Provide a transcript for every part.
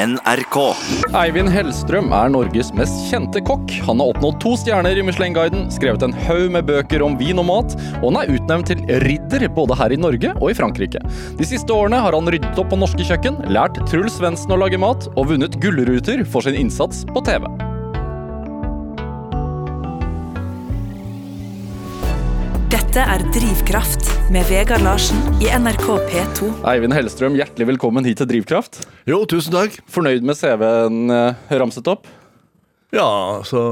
NRK. Eivind Hellstrøm er Norges mest kjente kokk. Han har oppnådd to stjerner i Michelin-guiden, skrevet en haug med bøker om vin og mat, og han er utnevnt til ridder både her i Norge og i Frankrike. De siste årene har han ryddet opp på norske kjøkken, lært Truls Svendsen å lage mat og vunnet gullruter for sin innsats på TV. Dette er Drivkraft med Vegard Larsen i NRK P2. Eivind Hellstrøm, hjertelig velkommen hit til Drivkraft. Jo, tusen takk. Fornøyd med CV-en eh, ramset opp? Ja, så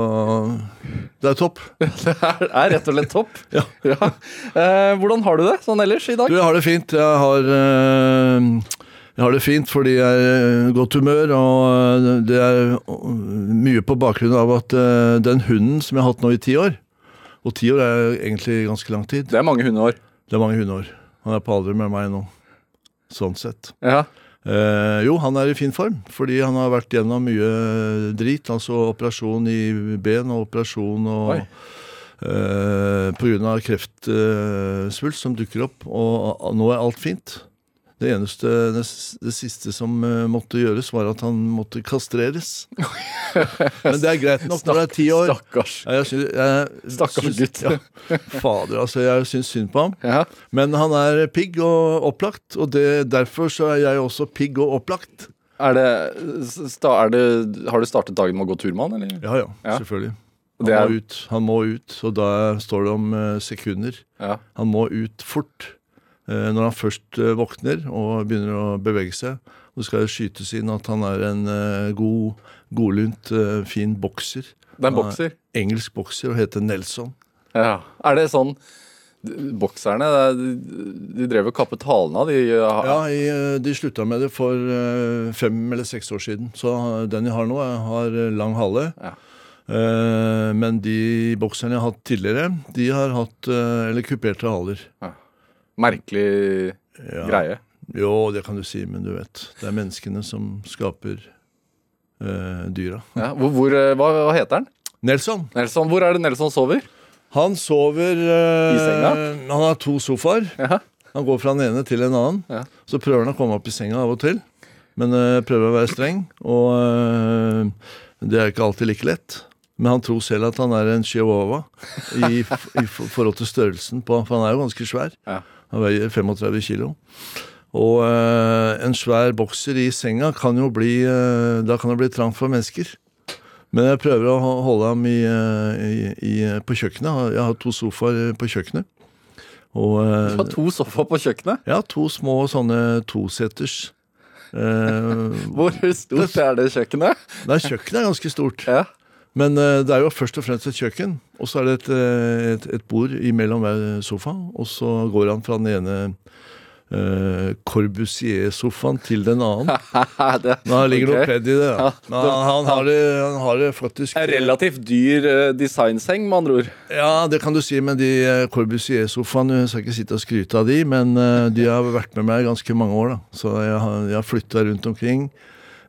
Det er topp. Det er, er rett og slett topp. Ja. Eh, hvordan har du det sånn ellers i dag? Du, jeg har det fint. Jeg har eh, jeg har det fint fordi jeg er i godt humør, og eh, det er mye på bakgrunn av at eh, den hunden som jeg har hatt nå i ti år Og ti år er egentlig ganske lang tid. Det er mange hundeår. Det er mange hundeår. Han er på alder med meg nå. Sånn sett. Ja. Eh, jo, han er i fin form, fordi han har vært gjennom mye drit. Altså operasjon i ben og operasjon og Oi. eh, av kreftsvulst som dukker opp. Og nå er alt fint. Det eneste, det, det siste som eh, måtte gjøres, var at han måtte kastreres. Men det er greit nok når det er ti år. Stakkars. Jeg syns, jeg, Stakkars syns- gutt. Ja, fader, altså. Jeg syns synd på ham. Ja. Men han er pigg og opplagt, og det, derfor så er jeg også pigg og opplagt. Er det, er det, har du startet dagen med å gå tur med han, eller? Ja, ja, Ja. selvfølgelig. Han er- må ut, han må ut, og da står det om eh, sekunder. Ja. Han må ut fort. Eh, når han først eh, våkner og begynner å bevege seg. Så skal det skytes inn at han er en eh, god, godlynt, eh, fin bokser. Det er en bokser. Engelsk bokser og heter Nelson. Ja. Er det sånn Bokserne, er- de drev og kappet halen av de Ja, De slutta med det for fem eller seks år siden. Så den jeg har nå, jeg har lang hale. Ja. Men de bokserne jeg har hatt tidligere, de har hatt eller kuperte haler. Merkelig Ja. greie. Jo, det kan du si, men du vet. Det er menneskene som skaper eh, dyra. Ja. Hvor, hvor, eh, hva, hva heter han? Nelson, Nelson, Hvor er det Nelson sover? han sover eh, I senga? Han har to sofaer. Ja. Han går fra den ene til en annen. Ja. Så prøver han å komme opp i senga av og til. Men eh, prøver å være streng. Og det er ikke alltid like lett. Men han tror selv at han er en chihuahua i, i forhold til størrelsen på For han er jo ganske svær. Ja. Han veier 35 kilo. Og eh, en svær bokser i senga kan jo bli eh, Da kan det bli trangt for mennesker. Men jeg prøver å holde ham i, eh, i, i, på kjøkkenet. Jeg har to sofaer på kjøkkenet. Og Du har to sofaer på kjøkkenet. ja, to små sånne toseters. Hvor stort er det kjøkkenet? nei, kjøkkenet er ganske stort. Ja. Men eh, det er jo først og fremst et kjøkken. Og så er det et, eh, et, et bord imellom hver sofa. Og så går han fra den ene uh, Corbusier-sofaen til den annen. det Nå ligger det ok. noe pledd i det. Ja, Men han, har det, han har det faktisk En relativt dyr uh, designseng, med andre ord. Ja, det kan du si, men de eh, Corbusier-sofaene Jeg skal ikke sitte og skryte av de, men de har vært med meg ganske mange år. da Så jeg har, jeg har flytta rundt omkring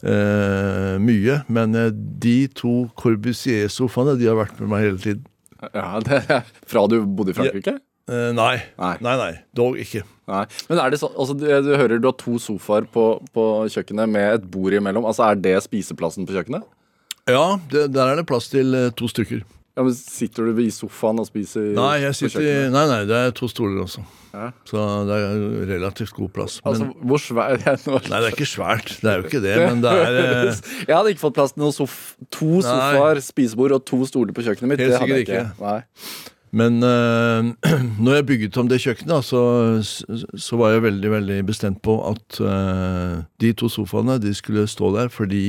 mye. Men eh, de to Corbusier-sofaene De har vært med meg hele tiden. Ja, det er Fra du bodde i Frankrike? Eh, nei. Nei. nei, nei, dog ikke. Nei. Men er det sånn, altså, du, du hører du har to sofaer på, på kjøkkenet med et bord imellom. Altså, Er det spiseplassen på kjøkkenet? Ja, det, der er det plass til eh, to stykker. Ja, men Sitter du i sofaen og spiser Nei, jeg sitter på kjøkkenet? nei, nei, det er to stoler også. Ja. Så det er relativt god plass. Men, Altså, hvor svær nei, det er ikke svært. Det er jo ikke det, men det er eh, Jeg hadde ikke fått plass til sof to sofaer, spisebord og to stoler på kjøkkenet mitt. Helt det sikkert ikke. Nei. Men eh, når jeg bygget om det kjøkkenet, så, så var jeg veldig veldig bestemt på at eh, de to sofaene de skulle stå der fordi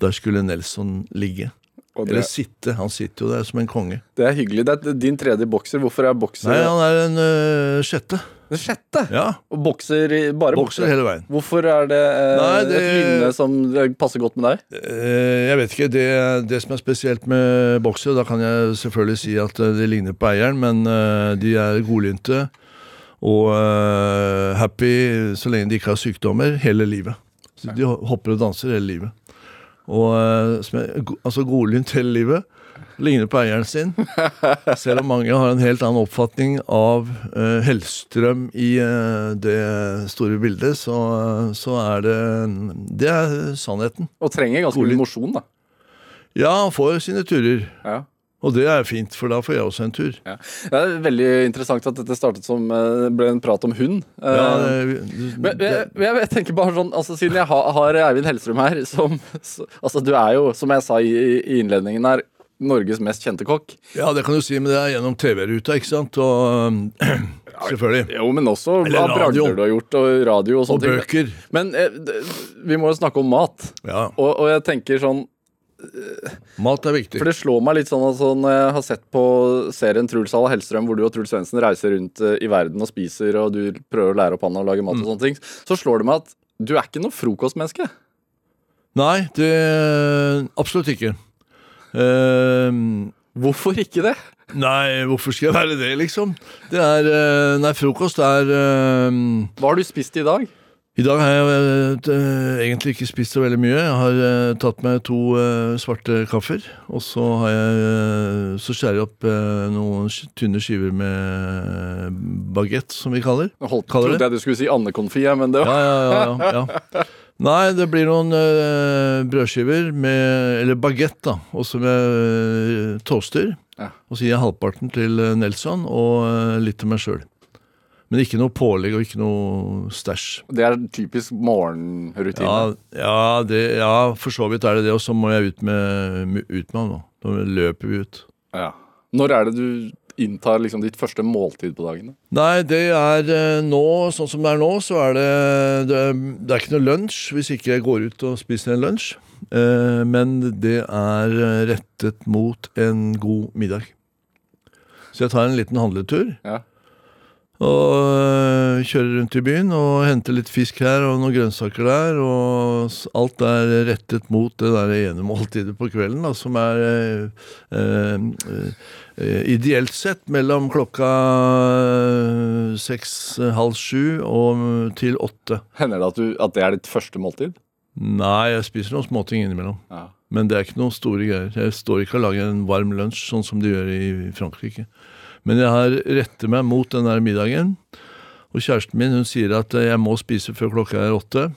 der skulle Nelson ligge. Og Eller sitte. Han sitter jo der som en konge. det er hyggelig. Det er din tredje bokser. Hvorfor er bokser Nei, han er en øh, sjette. Den sjette? Ja, Og bokser bare Bokser hele veien. Hvorfor er det, øh, Nei, det- et minne som passer godt med deg? Øh, jeg vet ikke. Det, det som er spesielt med bokser, da kan jeg selvfølgelig si at eh, de ligner på eieren, men eh, de er godlynte og eh, happy så lenge de ikke har sykdommer hele livet. Så de hopper og danser hele livet. Og eh, som er, altså godlynt hele livet. Ligner på eieren sin. Selv om mange har en helt annen oppfatning av uh, Hellstrøm i uh, det store bildet, så, så er det Det er sannheten. Og trenger ganske mye mosjon, da. Ja, han får sine turer. Ja. Og det er fint, for da får jeg også en tur. Ja. Det er veldig interessant at dette startet som eh, ble en prat om hund. Eh, Ja, det, men jeg, jeg, tenker bare sånn, altså Siden jeg har, har Eivind Hellstrøm her som, Altså Du er jo, som jeg sa i, i innledningen her, Norges mest kjente kokk. ja, det kan du si, men det er gjennom TV-ruta, ikke sant? Og selvfølgelig. Jo, men også hva bragder du har gjort, og radio og Og sånne ting. bøker. Men eh, vi må jo snakke om mat. Ja, Og, og jeg tenker sånn mat er viktig. For det slår meg litt sånn altså, når jeg har sett på serien Truls Halla Hellstrøm, hvor du og Truls Svendsen reiser rundt eh, i verden og spiser, og du prøver å lære opp han å lage mat Mm. og sånne ting, så slår det meg at du er ikke noe frokostmenneske. Nei, det Absolutt ikke. Uh, Hvorfor ikke det? nei, hvorfor skal jeg være det, liksom? Det er eh, Nei, frokost er uh, Hva har du spist i dag? I dag har jeg eh, egentlig ikke spist så veldig mye. Jeg har eh, tatt meg to eh, svarte kaffer. Og så har jeg Så skjærer jeg opp noen tynne skiver med bagett, som vi kaller. Holdt, Kaller det? trodde jeg du skulle si andekonfi, men det var Ja, ja, ja, ja, ja. Nei, det blir noen brødskiver med Eller bagett, da. Også med eh, toaster. Ja. Og så gir jeg halvparten til Nelson og litt til meg sjøl. Men ikke noe pålegg og ikke noe stæsj. Det er typisk morgenrutine. Ja, ja, det, ja, for så vidt er det det. Og så må jeg ut med, ut med han nå. Da løper vi ut. Ja. Når er det du inntar liksom ditt første måltid på dagen? da? Nei, det er eh, nå, sånn som det er nå, så er det Det, det er ikke noe lunsj hvis ikke jeg går ut og spiser en lunsj. Eh, men det er eh, rettet mot en god middag. Så jeg tar en liten handletur. Ja. Og øh, kjører rundt i byen og henter litt fisk her og noen grønnsaker der. Og alt er rettet mot det der ene måltidet på kvelden, da, som er eh, øh, ideelt sett mellom klokka seks, halv sju og til åtte. Hender det at, du, at det er ditt første måltid? Nei, jeg spiser noen småting innimellom. Ja. Men det er ikke noen store greier. Jeg står ikke og lager en varm lunsj, sånn som de gjør i Frankrike. Men jeg har retter meg mot den der middagen. Og kjæresten min hun sier at jeg må spise før klokka er åtte.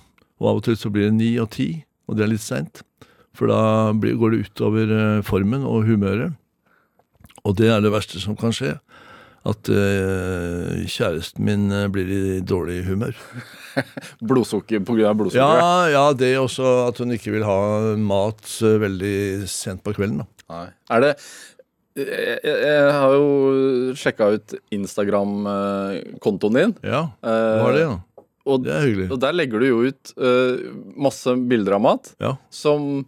Og av og til så blir det ni og ti, og det er litt seint. For da blir, går det utover eh, formen og humøret. Og det er det verste som kan skje. At uh, kjæresten min eh, blir i dårlig humør. Blodsukker på grunn av blodsukker? Ja, ja, det også at hun ikke vil ha mat veldig sent på kvelden. da. Nei. Er det jeg, jeg, har jo sjekka ut Instagram-kontoen din. Ja, hva er det, da? Og, Det er hyggelig. og der legger du jo ut uh, masse bilder av mat Ja, som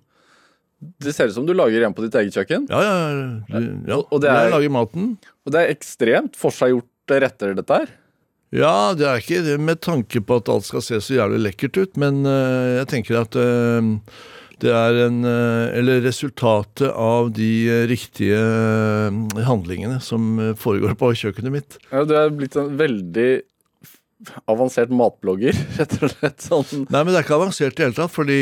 Det ser ut som du lager hjemme på ditt eget kjøkken. ja, ja. Ja. Og det er- Jeg lager maten. Og det er ekstremt forseggjorte retter, dette her. Ja, det er ikke det med tanke på at alt skal se så jævlig lekkert ut, men uh, jeg tenker at eh, det er en eh, Eller resultatet av de eh, riktige eh, handlingene som foregår på kjøkkenet mitt. Ja, du er blitt en veldig avansert matblogger, rett og slett. Sånn. Nei, men det er ikke avansert i det hele tatt, fordi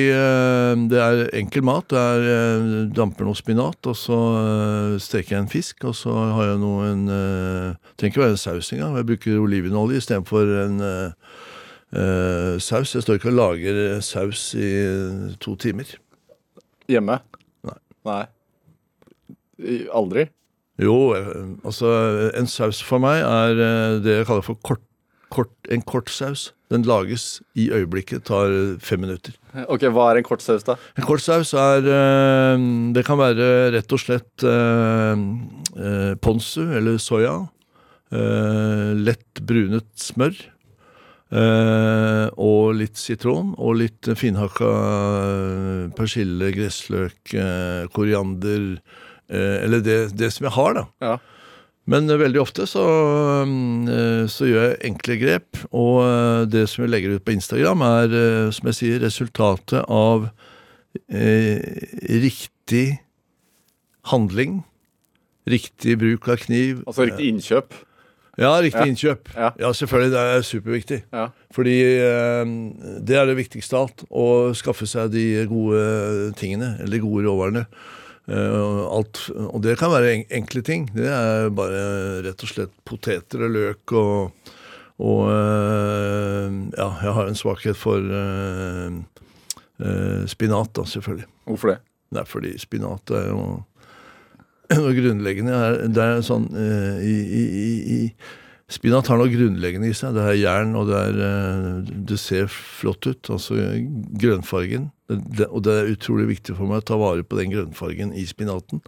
det er enkel mat. Det er damper noe spinat, og så steker jeg en fisk, og så har jeg noe en Trenger ikke være en saus engang. Jeg bruker olivenolje istedenfor en uh, saus. Jeg står ikke og lager saus i to timer. Hjemme? Nei. Nei. Aldri? Jo, eh, altså en saus for meg er eh, det jeg kaller for kort, kort, en kortsaus. Den lages i øyeblikket, tar eh, fem minutter. Ok, Hva er en kortsaus, da? En kortsaus er Det kan være rett og slett ponzu eller soya. lett brunet smør. Eh, og litt sitron. Og litt finhakka eh, persille, gressløk, eh, koriander. eller det, det som jeg har, da. Ja. Men veldig ofte så, så gjør jeg enkle grep, og det som jeg legger ut på Instagram er, som jeg sier, resultatet av eh, riktig handling, riktig bruk av kniv. Altså riktig innkjøp? Ja, riktig innkjøp. Ja. Ja, selvfølgelig, det er superviktig. Ja. Fordi eh, det er det viktigste av alt, å skaffe seg de gode tingene, eller de gode råvarene. Eh, alt, og det kan være enkle ting. Det er bare rett og slett poteter og løk og, og eh, Ja, jeg har en svakhet for spinat, da, selvfølgelig. Hvorfor det? Det er fordi spinat er jo noe grunnleggende. Det er sånn eh, i, i, i, Spinat har noe grunnleggende i seg. Det er jern, og det, er, eh, det ser flott ut. Altså grønnfargen. Og det er utrolig viktig for meg å ta vare på den grønnfargen i spinaten.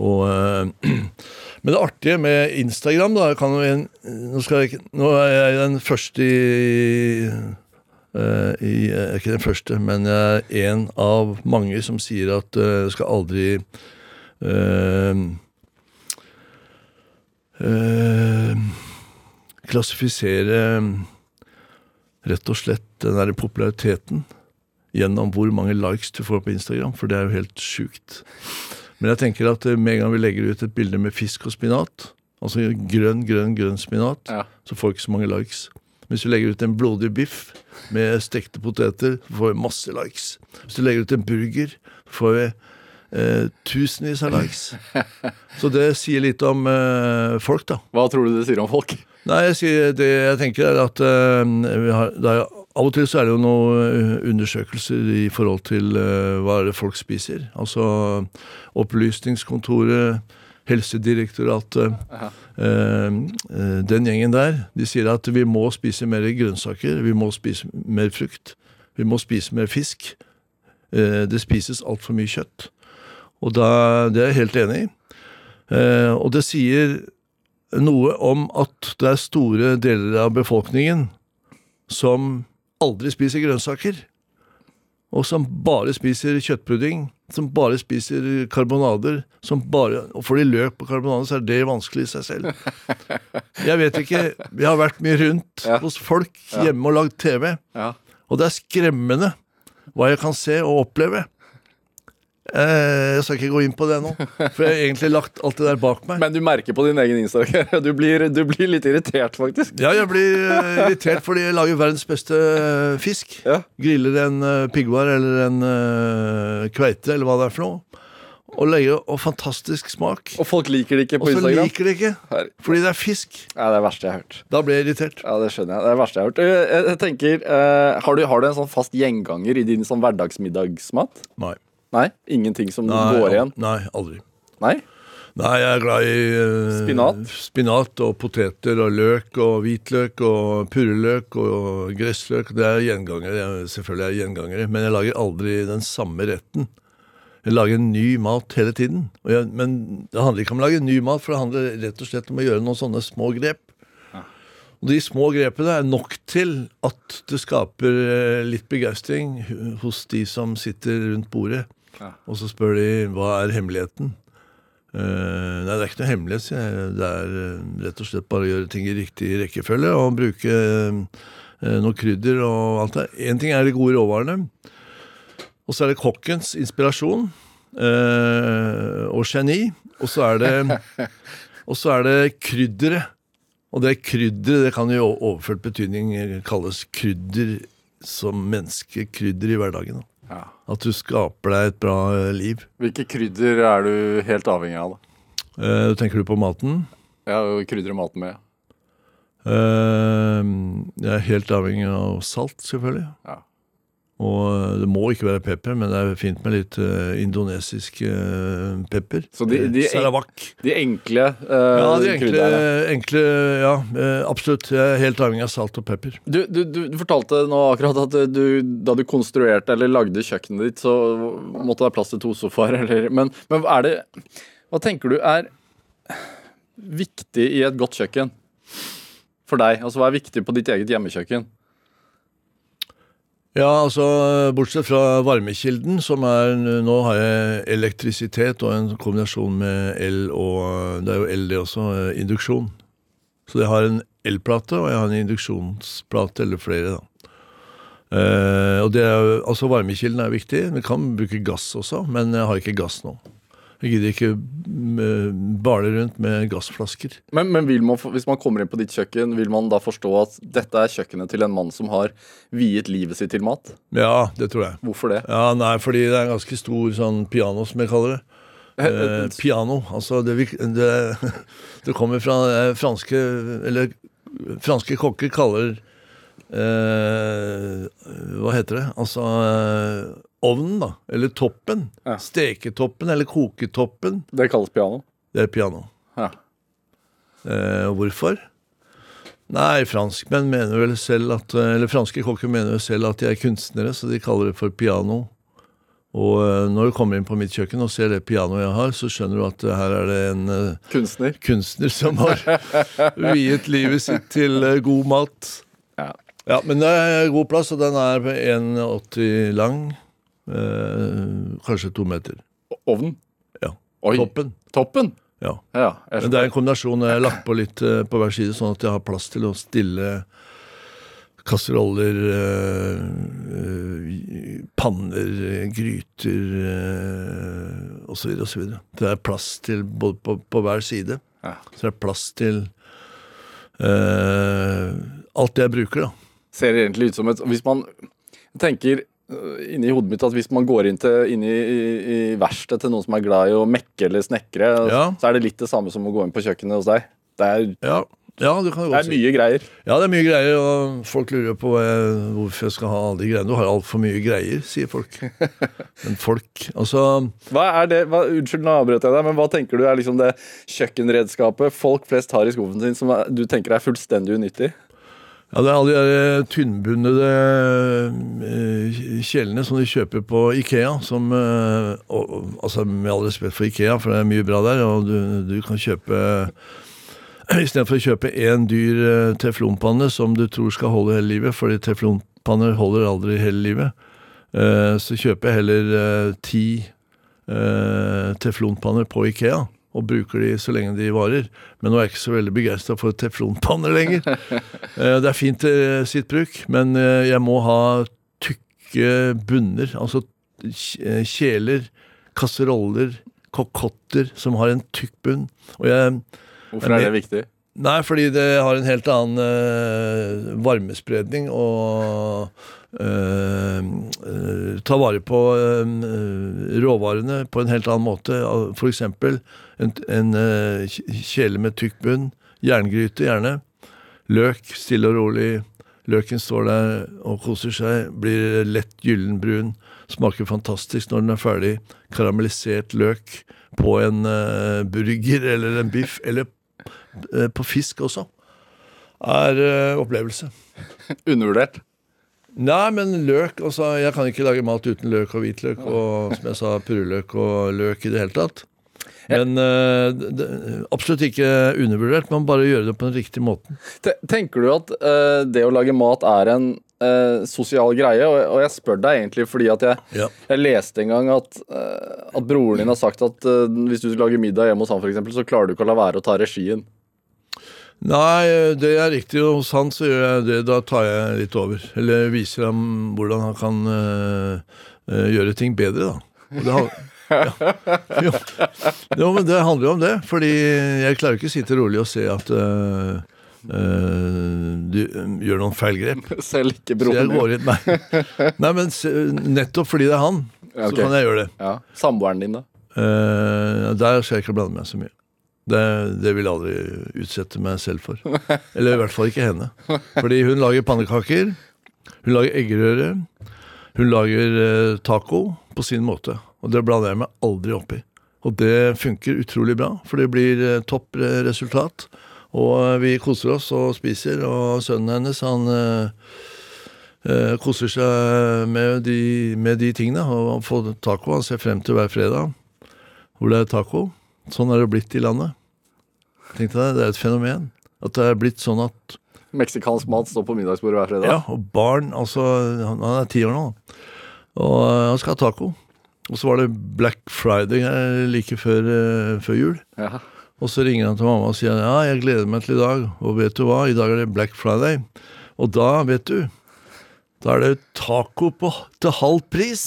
Og, eh, men det artige med Instagram da, jo nå, jeg, nå er jeg den første i eh, i, jeg ikke den første, men jeg er en av mange som sier at uh, skal aldri eh, eh, klassifisere rett og slett den der populariteten gjennom hvor mange likes du får på Instagram, for det er jo helt sjukt. Men jeg tenker at eh, med en gang vi legger ut et bilde med fisk og spinat, altså grønn, grønn, grønn spinat, Ja. så får vi ikke så mange likes. Hvis du legger ut en blodig biff med stekte poteter, så får vi masse likes. Hvis du legger ut en burger, så får vi eh, tusenvis av likes. Så det sier litt om eh, folk, da. Hva tror du det sier om folk? Nei, jeg sier det jeg tenker er at eh, vi har, det er, Av og til så er det jo noen undersøkelser i forhold til eh, hva er det folk spiser. Altså Opplysningskontoret, Helsedirektoratet eh, eh, Den gjengen der, de sier at vi må spise mer grønnsaker, vi må spise mer frukt, vi må spise mer fisk. Eh, det spises altfor mye kjøtt. Og da, det er jeg helt enig i. Eh, og det sier noe om at det er store deler av befolkningen som aldri spiser grønnsaker. Og som bare spiser kjøttpudding, som bare spiser karbonader. Som bare, og får de løk på karbonader, så er det vanskelig i seg selv. Jeg vet ikke. Vi har vært mye rundt Ja. hos folk hjemme og lagd TV. Ja. Og det er skremmende hva jeg kan se og oppleve. Eh, jeg skal ikke gå inn på det nå, for jeg har egentlig lagt alt det der bak meg. Men du merker på din egen Instagram. Du blir, du blir litt irritert, faktisk. Ja, jeg blir eh, irritert fordi jeg lager verdens beste eh, fisk. Ja. Griller en piggvar eller en kveite eller hva det er for noe. Og legger og fantastisk smak. Og folk liker det ikke på Instagram. Og så liker de ikke, fordi det er fisk. Ja, det er det verste jeg har hørt. Da blir jeg irritert. Ja, Det skjønner jeg. Det er det verste jeg har hørt. Jeg, tenker, har, du, har du en sånn fast gjenganger i din sånn hverdagsmiddagsmat? Nei. Nei? Ingenting som Nei, går igjen? Nei, aldri. Nei? Nei, jeg er glad i eh, Spinat? spinat og poteter og løk og hvitløk og purreløk og gressløk. Det er gjengangere. Selvfølgelig er gjengangere, men jeg lager aldri den samme retten. Jeg lager en ny mat hele tiden. Og jeg, men det handler ikke om å lage ny mat, for det handler rett og slett om å gjøre noen sånne små grep. Og de små grepene er nok til at det skaper eh, litt begeistring hos de som sitter rundt bordet. Ja. Og så spør de hva er hemmeligheten. Uh, nei, det er ikke noe hemmelighet. sier jeg. Det er uh, rett og slett bare å gjøre ting i riktig rekkefølge og bruke uh, noe krydder og alt det. Én ting er de gode råvarene, og så er det kokkens inspirasjon og geni. Og så er det, og så er det krydderet. Og det krydderet det kan jo i overført betydning kalles krydder som menneskekrydder i hverdagen. Ja. At du skaper deg et bra eh, liv. Hvilke krydder er du helt avhengig av? da? Eh, tenker du på maten? Ja, og krydre maten med. Eh, jeg er helt avhengig av salt, selvfølgelig. Ja. Og eh, det må ikke være pepper, men det er fint med litt uh, indonesisk uh, pepper. Så de- de- Sarawak. De enkle uh, Ja, de enkle, enkle Ja, eh, absolutt. Jeg er helt avhengig av salt og pepper. Du, du, du, du fortalte nå akkurat at du, da du konstruerte eller lagde kjøkkenet ditt, så måtte det være plass til to sofaer. Eller, men, men er det Hva tenker du er viktig i et godt kjøkken for deg? Altså Hva er viktig på ditt eget hjemmekjøkken? Ja, altså bortsett fra varmekilden, som er Nå har jeg elektrisitet og en kombinasjon med el og Det er jo el, det også. eh, Induksjon. Så jeg har en elplate, og jeg har en induksjonsplate, eller flere, da. Eh, og det er, altså Varmekilden er viktig. Vi kan bruke gass også, men jeg har ikke gass nå. Jeg gidder ikke mm, bale rundt med gassflasker. Men, men vil man, hvis man kommer inn på ditt kjøkken, vil man da forstå at dette er kjøkkenet til en mann som har viet livet sitt til mat? Ja, det tror jeg. Hvorfor det? Ja, nei, fordi det er en ganske stor sånn piano, som jeg kaller det. Eh, piano. Altså, det, det, det kommer fra eh, franske Eller franske kokker kaller eh, Hva heter det? Altså eh, ovnen, da. Eller toppen. Ja. Steketoppen eller koketoppen. Det kalles piano. Det er piano. Ja. Eh, hvorfor? Nei, franskmenn mener vel selv at Eller franske kokker mener vel selv at de er kunstnere, så de kaller det for piano. Og eh, når du kommer inn på mitt kjøkken og ser det pianoet jeg har, så skjønner du at eh, her er det en eh, Kunstner. kunstner som har viet livet sitt til eh, god mat. Ja. Ja, men det er god plass, og den er 1,80 lang. Eh, kanskje to meter. Ovnen. Ja. Oi. Toppen. Toppen. Ja. Ja. Men det er en kombinasjon. Jeg har lagt på litt eh, på hver side, sånn at jeg har plass til å stille kasseroller, eh, eh, panner, gryter osv. osv. Det er plass til både på, på hver side. Ja. Så det er plass til eh, alt det jeg bruker, da. ser egentlig ut som et Hvis man tenker inni hodet mitt at hvis man går inn, til, inn i, i, verkstedet til noen som er glad i å mekke eller snekre, Ja. så er det litt det samme som å gå inn på kjøkkenet hos deg. Det er, Ja, ja det kan det er mye greier. Ja, det er mye greier, og folk lurer på hvorfor jeg skal ha alle de greiene. Du har altfor mye greier, sier folk. Men folk Altså Hva er det, hva, Unnskyld, nå avbrøt jeg deg, men hva tenker du er liksom det kjøkkenredskapet folk flest har i skuffen sin som du tenker er fullstendig unyttig? Ja, det er alle de der tynnbundede eh, kjelene som de kjøper på Ikea. Som eh, og, Altså med all respekt for Ikea, for det er mye bra der. Og du, du kan kjøpe Istedenfor å kjøpe én dyr eh, teflonpanne som du tror skal holde hele livet, fordi teflonpanner holder aldri hele livet, eh, så kjøper jeg heller eh, ti eh, teflonpanner på Ikea. Og bruker de så lenge de varer. Men nå er jeg ikke så veldig begeistra for teflonpanner lenger. Eh, Det er fint til sitt bruk, men eh, jeg må ha tykke bunner. Altså eh, kjeler, kasseroller, kokotter som har en tykk bunn. Og jeg Hvorfor er det- det viktig? Nei, fordi det har en helt annen uh, varmespredning og uh, ta vare på eh, råvarene på en helt annen måte. F.eks. En, en eh, kjele med tykk bunn, jerngryte gjerne, løk stille og rolig. Løken står der og koser seg, blir lett gyllenbrun, smaker fantastisk når den er ferdig. Karamellisert løk på en uh, burger eller en biff, eller på fisk også, er eh, opplevelse. Undervurdert. Nei, men løk altså, Jeg kan ikke lage mat uten løk og hvitløk og som jeg sa, purreløk og løk i det hele tatt. Men uh, det, det- absolutt ikke undervurdert, man bare gjøre det på den riktige måten. Tenker du at uh, det å lage mat er en uh, sosial greie? Og, og jeg spør deg egentlig fordi at jeg, Ja. jeg leste en gang at, at broren din har sagt at hvis du lager middag hjemme hos han, eksempel, så klarer du ikke å la være å ta regien. Nei, det er riktig. Hos han så gjør jeg det. Da tar jeg litt over. Eller viser ham hvordan han kan eh, eh, gjøre ting bedre, da. Og det, har- ja. jo. jo, men det handler jo om det. Fordi jeg klarer ikke å sitte rolig og se at eh, du eh, gjør noen feilgrep. Selv ikke broren din. Nei, nei men nettopp fordi det er han, Ja, okay. så kan jeg gjøre det. Ja. Samboeren din, da? Uh, der skal jeg ikke blande meg så mye. Det, det vil jeg aldri utsette meg selv for. Eller i hvert fall ikke henne. Fordi hun lager pannekaker, hun lager eggerøre, hun lager eh, taco på sin måte. Og det blander jeg meg aldri opp i. Og det funker utrolig bra, for det blir eh, topp resultat. Og eh, vi koser oss og spiser, og sønnen hennes, han eh, koser seg med de, med de tingene. Og han får taco. Han ser frem til hver fredag hvor det er taco. Sånn er det blitt i landet. Tenk deg det, det er et fenomen. At det er blitt sånn at Meksikansk mat står på middagsbordet hver fredag. Ja, og barn Altså, han er ti år nå. Og eh, han skal ha taco. Og så var det Black Friday like før, eh, før jul. Ja. Og så ringer han til mamma og sier ja, jeg gleder meg til i dag. Og vet du hva, i dag er det Black Friday. Og da, vet du, da er det taco på, til halv pris.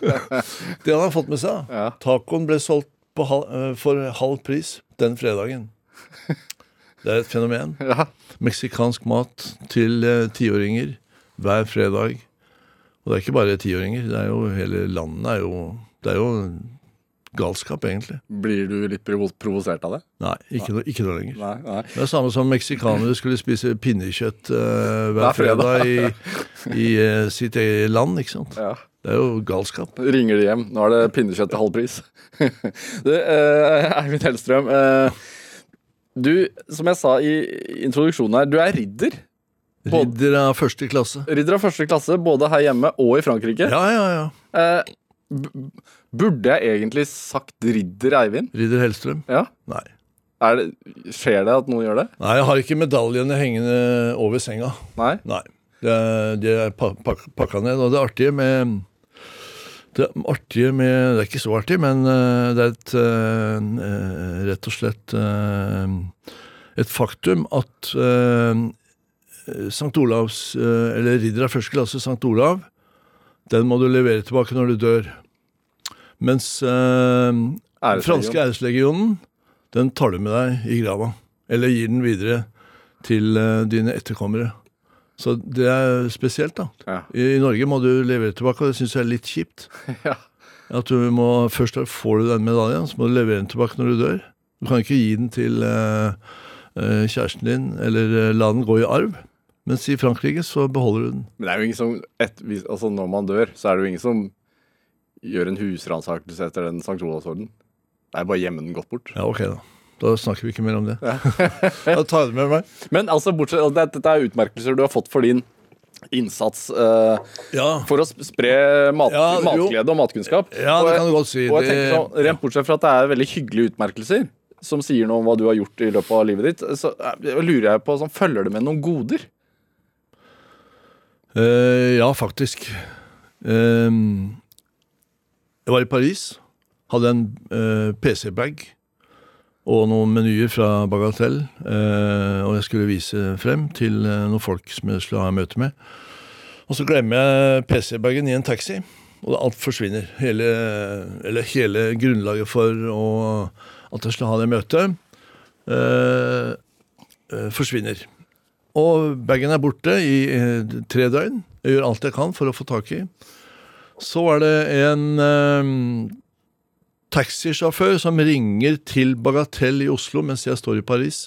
det han har fått med seg. Ja. Tacoen ble solgt halv, eh, for halv pris den fredagen. Det er et fenomen. Ja. Meksikansk mat til eh, tiåringer hver fredag. Og det er ikke bare tiåringer. Det er jo hele landet er jo Det er jo galskap, egentlig. Blir du litt provosert av det? Nei, ikke, noe, ikke noe lenger. Nei, nei. Det er samme som meksikanere skulle spise pinnekjøtt uh, hver Hver fredag. fredag i, i uh, sitt eget land, ikke sant. Ja. Det er jo galskap. Ringer de hjem. Nå er det pinnekjøtt til halv pris. du, eh, Eivind Hellstrøm. eh, du, som jeg sa i introduksjonen her, du er ridder. Både- Ridder av første klasse. Ridder av første klasse både her hjemme og i Frankrike. Ja, ja, ja. Eh, burde jeg egentlig sagt ridder Eivind? Ridder Hellstrøm. Ja. Nei. Det, skjer det at noen gjør det? Nei, jeg har ikke medaljene hengende over senga. Nei? Nei. Det er, de er pa pakka ned. Og det artige med det artige med Det er ikke så artig, men eh, det er et eh, eh, rett og slett et faktum at St. Olavs, eller ridder av første klasse St. Olav, den må du levere tilbake når du dør. Mens den franske æreslegionen, den tar du med deg i grava. Eller gir den videre til dine etterkommere. Så det er spesielt, da. Ja. I, I Norge må du levere tilbake, og det syns jeg er litt kjipt. Ja. At du må, Først får du den medaljen, så må du levere den tilbake når du dør. Du kan ikke gi den til eh, eh, kjæresten din, eller eh, la den gå i arv. Mens i Frankrike så beholder du den. Men det er jo ingen som et, altså Når man dør, så er det jo ingen som gjør en husransakelse etter den St. Olavsorden. Det er bare å gjemme den godt bort. Ja, ok, da. Da snakker vi ikke mer om det. da tar jeg det med meg. Men altså, bortsett, det- dette er utmerkelser du har fått for din innsats uh, Ja, for å spre mat, Ja, matglede og matkunnskap. ja det kan du godt si. Og jeg tenker sånn, Rent bortsett fra at det er veldig hyggelige utmerkelser, som sier noe om hva du har gjort i løpet av livet ditt, så eh, lurer jeg på sånn, følger det med noen goder? Uh, ja, faktisk. Uh, jeg var i Paris, hadde en PC-bag og noen menyer fra Bagatell, eh, og jeg skulle vise frem til eh, noen folk som jeg skulle ha møte med. Og så glemmer jeg PC-bagen i en taxi, og alt forsvinner. Hele, eller hele grunnlaget for å, at jeg skulle ha det møtet, eh, eh, forsvinner. Og bagen er borte i tre døgn. Jeg gjør alt jeg kan for å få tak i. Så er det en taxisjåfør som ringer til Bagatell i Oslo mens jeg står i Paris,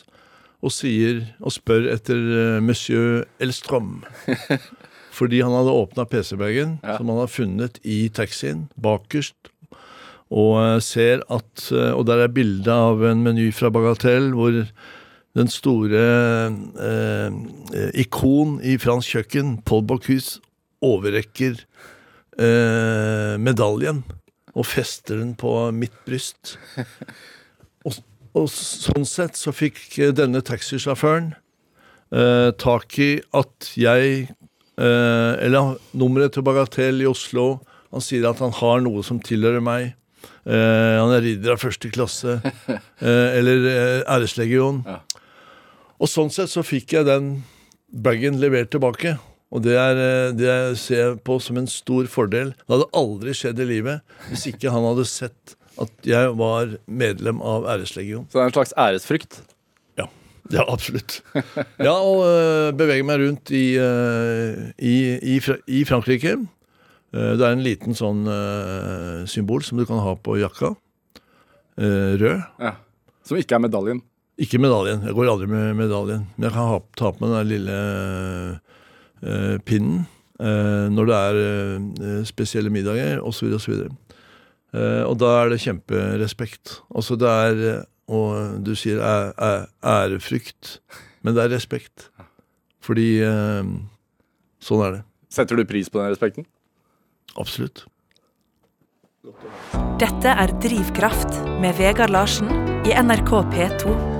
og sier og spør etter eh, monsieur Elstrøm. Fordi han hadde åpna PC-bagen, Ja. som han har funnet i taxien, bakerst. Og eh, ser at eh, Og der er bilde av en meny fra Bagatell hvor den store eh, eh, ikon i fransk kjøkken, Paul Bocuse, overrekker eh, medaljen og fester den på mitt bryst. Og, og sånn sett så fikk eh, denne taxisjåføren eh, tak i at jeg eh, Eller nummeret til Bagatell i Oslo. Han sier at han har noe som tilhører meg. Eh, han er ridder av første klasse. Eh, eller eh, æreslegion. Ja. Og sånn sett så fikk jeg den bagen levert tilbake. Og det, er, eh, det ser jeg på som en stor fordel. Det hadde aldri skjedd i livet hvis ikke han hadde sett at jeg var medlem av æreslegion. Så det er en slags æresfrykt. Ja, ja absolutt. Ja, og øh, bevege meg rundt i, øh, i, i, i Frankrike. Eh, det er en liten sånn øh, symbol som du kan ha på jakka. Eh, rød. Ja. Som ikke er medaljen. Ikke medaljen. Jeg går aldri med medaljen. Men jeg kan ha, ta på meg den lille eh, pinnen eh, når det er eh, spesielle middager, osv. så videre og da er det kjemperespekt. Altså det er eh, Og du sier ærefrykt, men det er respekt. Fordi eh, sånn er det. Setter du pris på den respekten? Absolutt. Dette er Drivkraft med Vegard Larsen i NRK P2.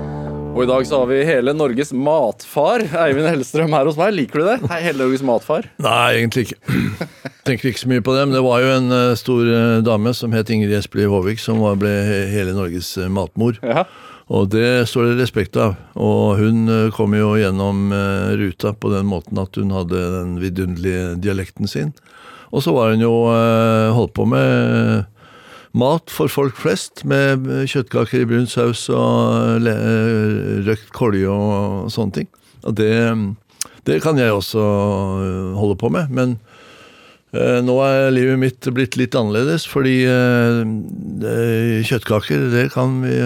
Og i dag så har vi hele Norges matfar, Eivind Hellstrøm, her hos meg. Liker du det? Hei, hele Norges matfar. Nei, egentlig ikke. Tenker ikke så mye på det. Men det var jo en eh, stor eh, dame som het Ingrid Espelid Håvik, som var, ble hele Norges eh, matmor. Ja. Og det står det respekt av. Og hun kom jo gjennom ruta på den måten at hun hadde den vidunderlige dialekten sin. Og så var hun jo holdt på med mat for folk flest, med kjøttkaker i brun saus og le- eh, røkt kolje og sånne ting. Og det, det kan jeg også eh, holde på med. Men Eh, Nå er livet mitt blitt litt annerledes, fordi eh, kjøttkaker det kan vi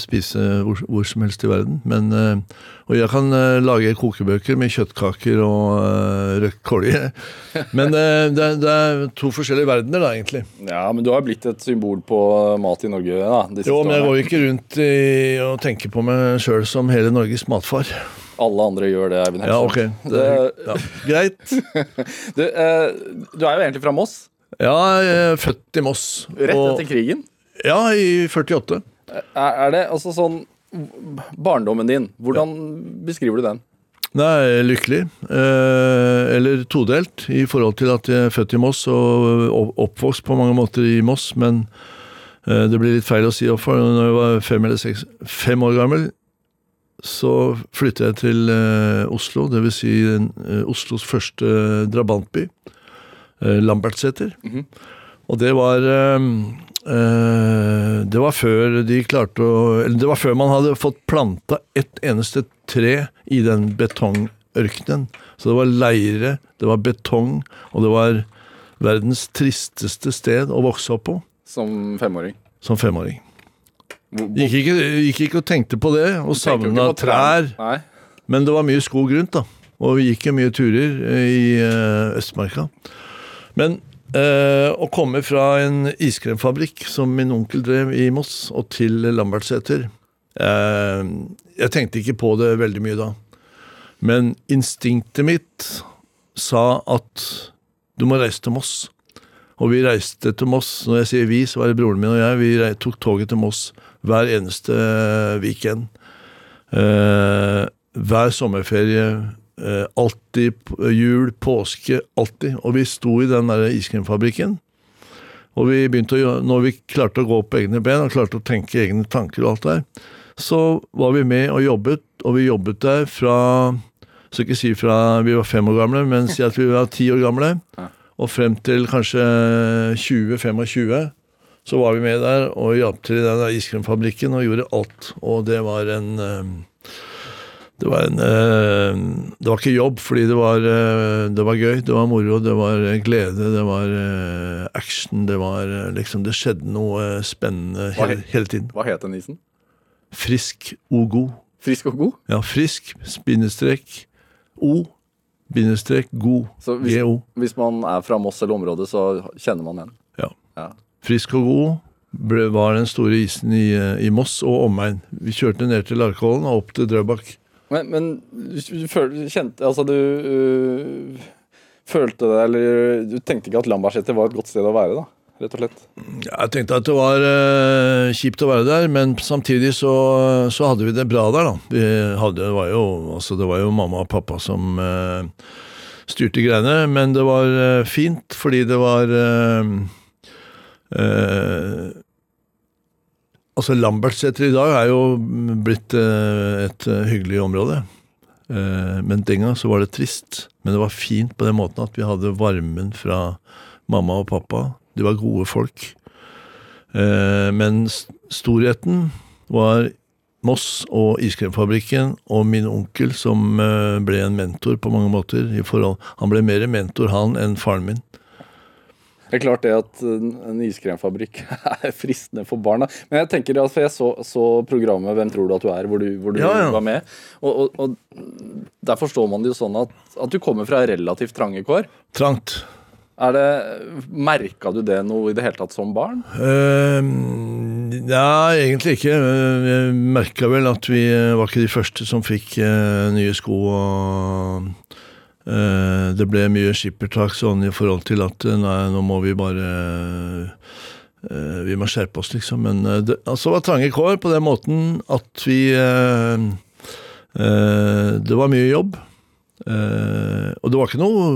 spise hvor, hvor som helst i verden. Men, eh, og jeg kan eh, lage kokebøker med kjøttkaker og eh, røkt kolje. Men eh, det, er- det er to forskjellige verdener, da, egentlig. Ja, men du har blitt et symbol på mat i Norge da, Jo, men jeg går ikke rundt i, og tenker på meg sjøl som hele Norges matfar. Alle andre gjør det, Eivind Ja, ok. Det, ja. Greit. Du, eh, du er jo egentlig fra Moss, Ja, jeg er født i Moss. rett etter krigen. Ja, i 48. Er, er det altså sånn Barndommen din, hvordan beskriver du den? Nei, lykkelig. Eh, eller todelt, i forhold til at jeg er født i Moss og oppvokst på mange måter i Moss. Men eh, det blir litt feil å si opp for Når jeg var fem eller seks, fem år gammel, så flyttet jeg til eh, Oslo. Det vil si eh, Oslos første drabantby. Eh, Lambertseter. -hmm. Og det var Det var før de klarte å Eller det var før man hadde fått planta ett eneste tre i den betongørkenen. Så det var leire, det var betong, og det var verdens tristeste sted å vokse opp på Som femåring? som femåring. Gikk ikke, gikk ikke og tenkte på det, og savna trær? Nei. Men det var mye skog rundt, da. Og vi gikk jo mye turer eh, i eh, Østmarka. Men eh, å komme fra en iskremfabrikk som min onkel drev i Moss, og til Lambertseter eh, Jeg tenkte ikke på det veldig mye da. Men instinktet mitt sa at du må reise til Moss. Og vi reiste til Moss. Når jeg sier vi, så var det broren min og jeg. Vi tok toget til Moss hver eneste weekend. Eh, hver sommerferie. Eh, alltid jul, påske, alltid. Og vi sto i den der iskremfabrikken. Og vi begynte å når vi klarte å gå på egne ben og klarte å tenke egne tanker og alt der, så var vi med og jobbet, og vi jobbet der fra skal ikke si fra vi var fem år gamle, men si at vi var ti år gamle. Og frem til kanskje 20-25 så var vi med der og hjalp til i den iskremfabrikken og gjorde alt. Og det var en eh, det var en eh, Det var ikke jobb, fordi det var, eh, det var gøy, det var moro, det var glede, det var action, det var liksom Det skjedde noe spennende hele, hele tiden. Hva het den isen? Frisk og god. Frisk og god? Ja, frisk, bindestrek, o, bindestrek, god, Så hvis, go. hvis man er fra Moss eller området, så kjenner man den. Ja. Ja. Frisk og god ble, var den store isen i, eh, i Moss og omegn. Vi kjørte ned til Larkollen og opp til Drøbak. Men, men du, kjente Altså, du øh, følte det, eller du tenkte ikke at Lambertseter var et godt sted å være, da? Rett og slett. Jeg tenkte at det var øh, kjipt å være der, men samtidig så, så hadde vi det bra der, da. Vi hadde, det, var jo, altså, det var jo mamma og pappa som øh, styrte greiene, men det var eh, fint fordi det var eh, Altså, Lambertseter i dag er jo blitt eh, et eh, hyggelig område. Eh, men den gang så var det trist. Men det var fint på den måten at vi hadde varmen fra mamma og pappa. De var gode folk. Eh, men storheten var Moss og Iskremfabrikken og min onkel, som eh, ble en mentor på mange måter. i forhold. Han ble mer mentor, han, enn faren min. Det er klart det at en iskremfabrikk er fristende for barna. Men jeg tenker, altså, jeg så, så programmet 'Hvem tror du at du er?' hvor du, hvor du Ja, ja. var med. Og, og, og der forstår man det jo sånn at, at du kommer fra relativt trange kår. Trangt. Er det, Merka du det noe i det hele tatt som barn? Uh, Nei, egentlig ikke. Jeg merka vel at vi var ikke de første som fikk uh, nye sko. og Det ble mye skippertak sånn i forhold til at eh, nei, nå må vi bare eh, Vi må skjerpe oss, liksom. Men eh, det altså, var trange kår på den måten at vi eh, eh, Det var mye jobb. Eh, og det var ikke noe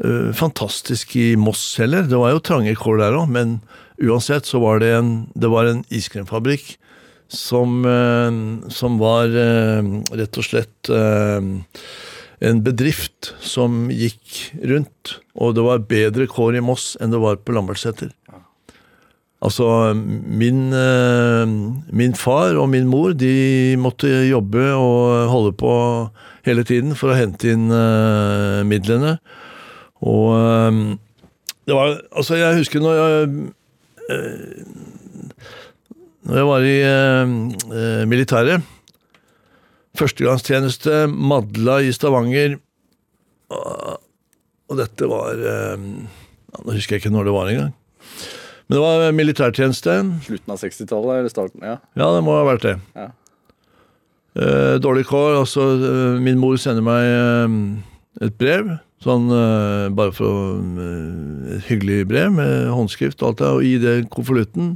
eh, fantastisk i Moss heller. Det var jo trange kår der òg, men uansett så var det en, det var en iskremfabrikk som, eh, som var eh, rett og slett eh, en bedrift som gikk rundt, og det var bedre kår i Moss enn det var på Lambertseter. Altså, min, eh, min far og min mor de måtte jobbe og holde på hele tiden for å hente inn eh, midlene. Og eh, det var Altså, jeg husker når jeg Når jeg var i militæret Førstegangstjeneste, Madla i Stavanger. Og, og dette var eh, ja, Nå husker jeg ikke når det var engang. Men det var militærtjeneste. Slutten av 60-tallet eller starten? Ja. Ja, det må ha vært det. Ja. Eh, dårlig kår. Altså, eh, min mor sender meg eh, et brev. Sånn eh, bare for å Et hyggelig brev med håndskrift og alt det. Og i den konvolutten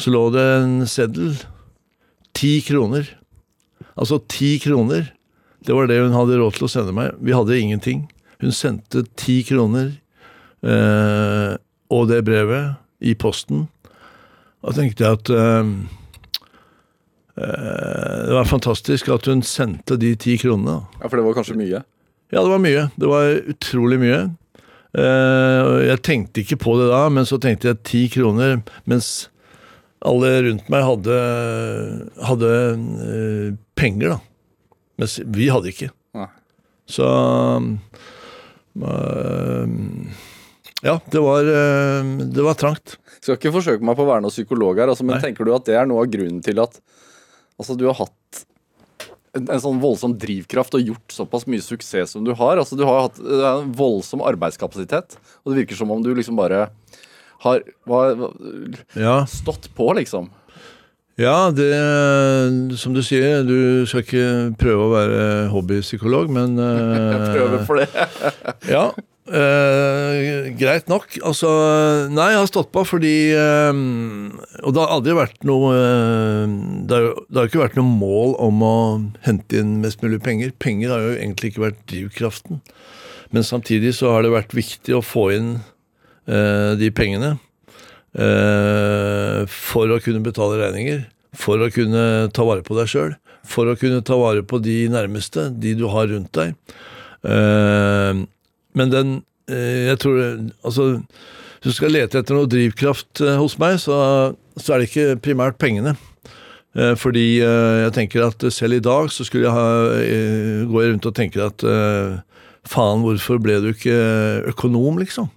så lå det en seddel. Ti kroner. Altså ti kroner. Det var det hun hadde råd til å sende meg. Vi hadde ingenting. Hun sendte ti kroner eh, og det brevet i posten. Da tenkte jeg at eh, eh, det var fantastisk at hun sendte de ti kronene. ja, for det var kanskje mye? Ja, det var mye. Det var utrolig mye. Eh, jeg tenkte ikke på det da, men så tenkte jeg ti kroner, mens alle rundt meg hadde, hadde eh, penger, da. Mens vi hadde ikke. Nei. Så eh, Ja, det var, eh, det var trangt. Skal ikke forsøke meg på å være noen psykolog her, altså, men Nei. tenker du at det er noe av grunnen til at altså, du har hatt en, en sånn voldsom drivkraft og gjort såpass mye suksess som du har? Altså, du har hatt en voldsom arbeidskapasitet, og det virker som om du liksom bare har var, Ja. stått på, liksom. Ja, det Som du sier, du skal ikke prøve å være hobbypsykolog, men Jeg Prøve for det. Ja, Uh, greit nok. Altså, nei, jeg har stått på fordi uh, Og det har aldri vært noe eh, det, har, jo- ikke vært noe mål om å hente inn mest mulig penger. Penger har jo egentlig ikke vært drivkraften. Men samtidig så har det vært viktig å få inn eh, de pengene eh, for å kunne betale regninger. For å kunne ta vare på deg sjøl. For å kunne ta vare på de nærmeste, de du har rundt deg. Eh, men den eh, Jeg tror Altså, hvis du skal lete etter noe drivkraft eh, hos meg, så, så er det ikke primært pengene. Eh, fordi eh, jeg tenker at selv i dag så skulle jeg ha eh, Går rundt og tenke at eh, faen, hvorfor ble du ikke økonom, liksom?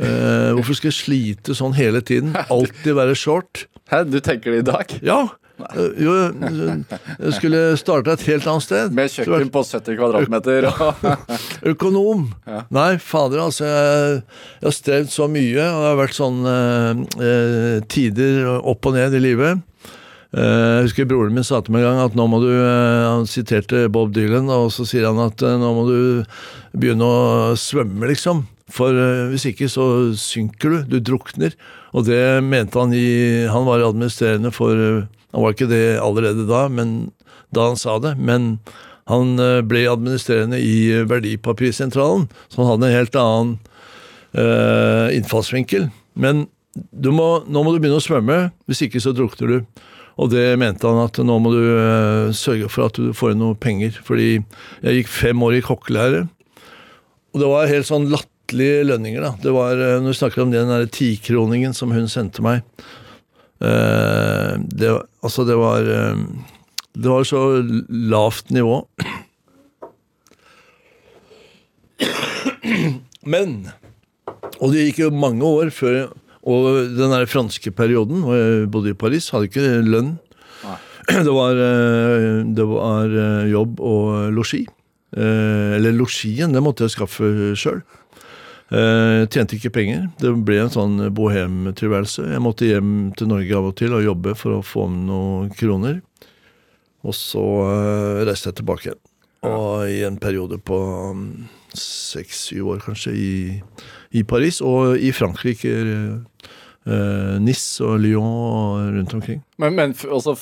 Eh, hvorfor skal jeg slite sånn hele tiden? Alltid være short? Hæ, du tenker det i dag? Ja! Uh, Jo, jeg skulle starte et helt annet sted. Med kjøkken på 70 kvadratmeter. Økonom. Nei, fader, altså. Jeg, jeg har strevd så mye, og det har vært sånn eh, eh, tider opp og ned i livet. Eh, jeg husker broren min sa til meg en gang at nå må du eh, Han siterte Bob Dylan, og så sier han at eh, nå må du begynne å svømme, liksom. For eh, hvis ikke så synker du. Du drukner. Og det mente han i Han var administrerende for eh, Han var ikke det allerede da, men da han sa det. Men han eh, ble administrerende i Verdipapirsentralen, så han hadde en helt annen uh, innfallsvinkel. Men du må, nå må du begynne å svømme, hvis ikke så drukner du. Og det mente han at nå må du sørge for at du får inn noe penger. Fordi jeg gikk fem år i kokkelære, og det var helt sånn latterlige lønninger. da. Det var, eh, Når vi snakker om den der tikroningen som hun sendte meg eh, det, Altså, det var eh, Det var så lavt nivå. Men Og det gikk jo mange år før Og den der franske perioden hvor jeg bodde i Paris, hadde ikke lønn. Det var, det var jobb og losji. Eller losjien, det måtte jeg skaffe sjøl. Tjente ikke penger. Det ble en sånn bohemtilværelse. Jeg måtte hjem til Norge av og til og jobbe for å få med noen kroner. Og så eh, reiste jeg tilbake igjen. Og i en periode på um, seks-syv år, kanskje, i, i Paris og i Frankrike. Uh, Nice og Lyon og rundt omkring. Men, men altså,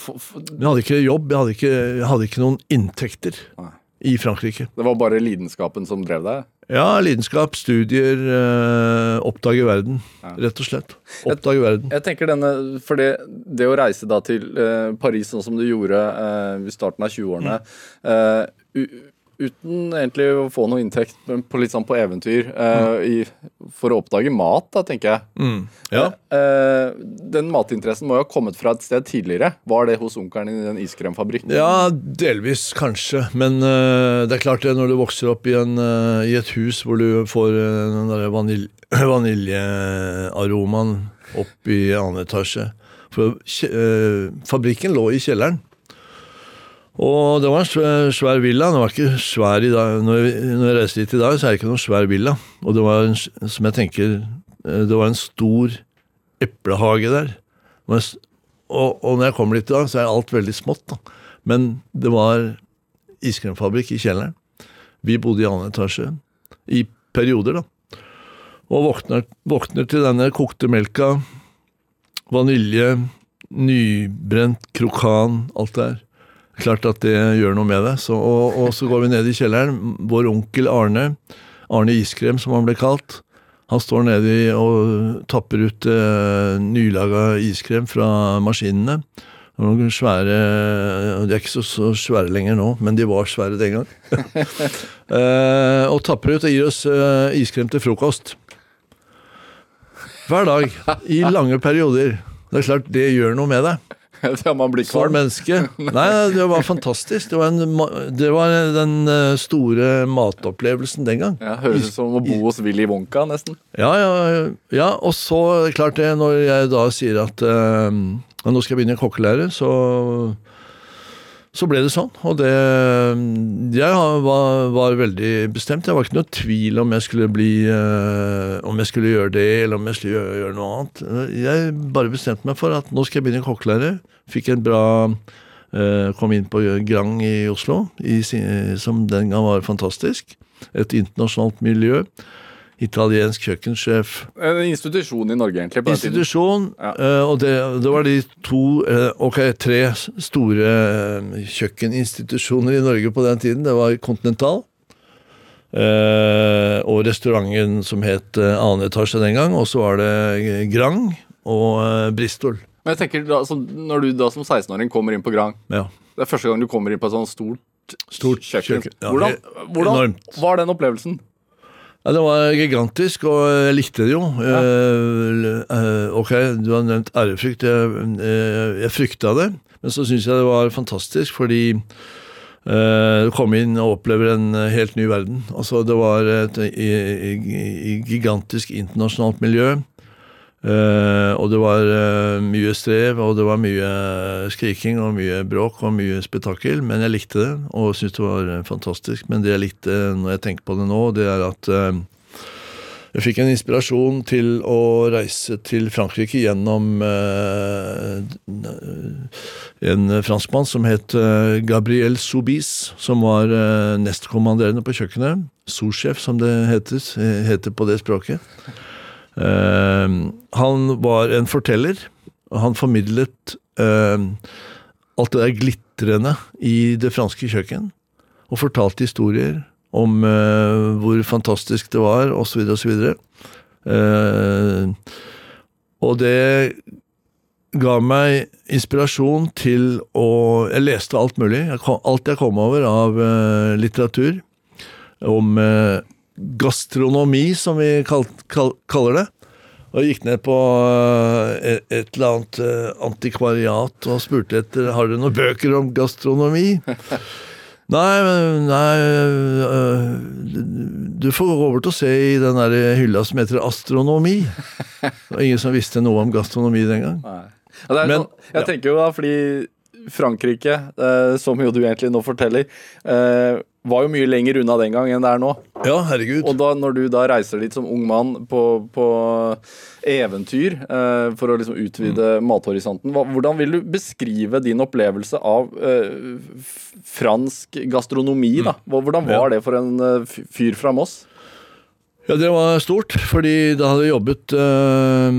Men jeg hadde ikke jobb, jeg hadde ikke, jeg hadde ikke noen inntekter Nei. I Frankrike. det var bare lidenskapen som drev deg? Ja, lidenskap, studier, øh, oppdage verden. Rett og slett. Oppdage verden. Jeg tenker denne, for det, det å reise da til øh, Paris sånn som du gjorde øh, i starten av 20-årene Mm. Uten egentlig å få noe inntekt, men på litt sånn på eventyr, eh, i, for å oppdage mat, da, tenker jeg. Ja. Uh, den matinteressen må jo ha kommet fra et sted tidligere. Var det hos onkelen i den iskremfabrikken? Ja, delvis kanskje. Men uh, det er klart det når du vokser opp i, en, i et hus hvor du får den der vanil vaniljearomaen opp i annen etasje For fabrikken lå i kjelleren. Og det var en svær, villa. Den var ikke svær i dag. Når jeg, reiste dit i dag, så er det ikke noen svær villa. Og det var en, som jeg tenker eh, Det var en stor eplehage der. Og, og når jeg kommer dit i dag, så er alt veldig smått. da. Men det var iskremfabrikk i kjelleren. Vi bodde i annen etasje. I perioder, da. Og våkner, våkner til denne kokte melka. Vanilje, nybrent krokan, alt det der. Klart at det gjør noe med. Så, og, og så går vi ned i kjelleren. Vår onkel Arne, Arne Iskrem som han ble kalt, han står nedi og tapper ut eh, nylaga iskrem fra maskinene. Noen svære De er ikke så, så svære lenger nå, men de var svære den gang. eh, og tapper ut og gir oss eh, iskrem til frokost. Hver dag. I lange perioder. Det er klart, det gjør noe med deg. ja, man blir Som menneske. Nei, det var fantastisk. Det var, en, det var den eh, store matopplevelsen den gang. Ja, høres ut som å bo hos Willy Wonka, nesten. Ja, ja, ja, og så klart det, når jeg da sier at eh, nå skal jeg begynne kokkelære, så, så ble det sånn. Og det Jeg var, var veldig bestemt. Jeg var ikke noe tvil om jeg skulle bli eh, Om jeg skulle gjøre det, eller om jeg skulle gjøre, gjøre noe annet. Jeg bare bestemte meg for at nå skal jeg begynne kokkelære. Fikk en bra eh, Kom inn på Grang i Oslo, i, som den gang var fantastisk. Et internasjonalt miljø. Italiensk kjøkkensjef. En institusjon i Norge, egentlig. på den tiden. Institusjon, Ja. eh, og det, det var de to, eh, ok, tre store eh, kjøkkeninstitusjoner i Norge på den tiden. Det var Continental, og restauranten som het annen etasje den gang, og så var det Grang og Bristol. Men jeg tenker da, Når du da som 16-åring kommer inn på Grang Ja, Det er første gang du kommer inn på et sånt stort, Stort kjøkken. kjøkken, ja, hvordan, hvordan var den opplevelsen? Ja, det var gigantisk, og jeg likte det jo. Ja. eh, ok, du har nevnt ærefrykt. Jeg, eh, jeg frykta det, men så syns jeg det var fantastisk, fordi du kom inn og opplever en helt ny verden. Altså, det var et i, i, i gigantisk internasjonalt miljø. Eh, og det var uh, mye strev, og det var mye skriking og mye bråk og mye spetakkel, men jeg likte det og syntes det var eh, fantastisk. Men det jeg likte når jeg tenker på det nå, det er at uh, jeg fikk en inspirasjon til å reise til Frankrike gjennom en franskmann som het Gabriel Soubise, som var nestkommanderende på kjøkkenet. Sous-sjef, som det heter, heter på det språket. Eh, han var en forteller, og han formidlet eh, alt det der glitrende i det franske kjøkken, og fortalte historier om eh, hvor fantastisk det var, osv., osv. Uh, og det ga meg inspirasjon til å Jeg leste alt mulig. Alt jeg kom over av eh, litteratur om eh, gastronomi, som vi kal, kal, kaller det. Og gikk ned på eh, et, et eller annet eh, antikvariat og spurte etter har du noen bøker om gastronomi. Nei, nei øh, Du får gå over til å se i den der hylla som heter astronomi. Det var ingen som visste noe om gastronomi den gang. Nei. Ja, Men- sånn, jeg ja. tenker jo da, fordi Frankrike, eh, som jo du egentlig nå forteller, eh, var jo mye lenger unna den gang enn det er nå. Ja, herregud. Og da, når du da reiser dit som ung mann på, på eventyr eh, for å liksom utvide Mm. mathorisonten, hvordan vil du beskrive din opplevelse av eh, fransk gastronomi? da? Hvordan var Mm. Det for en eh, fyr fra Moss? Ja, det var stort, fordi da hadde jeg jobbet øh,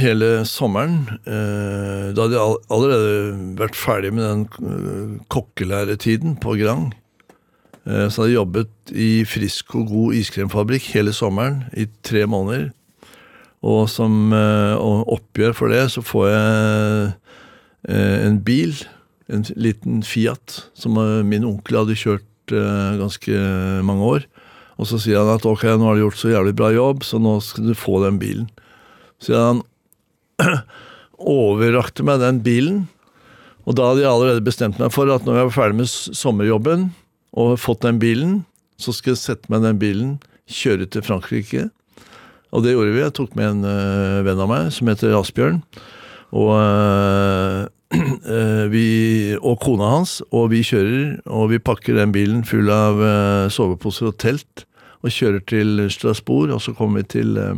hele sommeren. Øh, da hadde jeg allerede vært ferdig med den øh, kokkelæretiden på Grang. Øh, så hadde jeg jobbet i frisk og god iskremfabrikk hele sommeren i tre måneder. Og som oppgjør for det, så får jeg en bil, en liten Fiat, som min onkel hadde kjørt eh, ganske mange år. Og så sier han at ok, nå har du gjort så jævlig bra jobb, så nå skal du få den bilen. Så han overrakte meg den bilen, og da hadde jeg allerede bestemt meg for at når jeg var ferdig med sommerjobben og fått den bilen, så skal jeg sette meg den bilen, kjøre til Frankrike. Og det gjorde vi. Jeg tok med en øh, venn av meg som heter Asbjørn. Og, øh, vi, og kona hans, og vi kjører, og vi pakker den bilen full av øh, soveposer og telt, og kjører til Strasbourg, og så kommer vi til øh,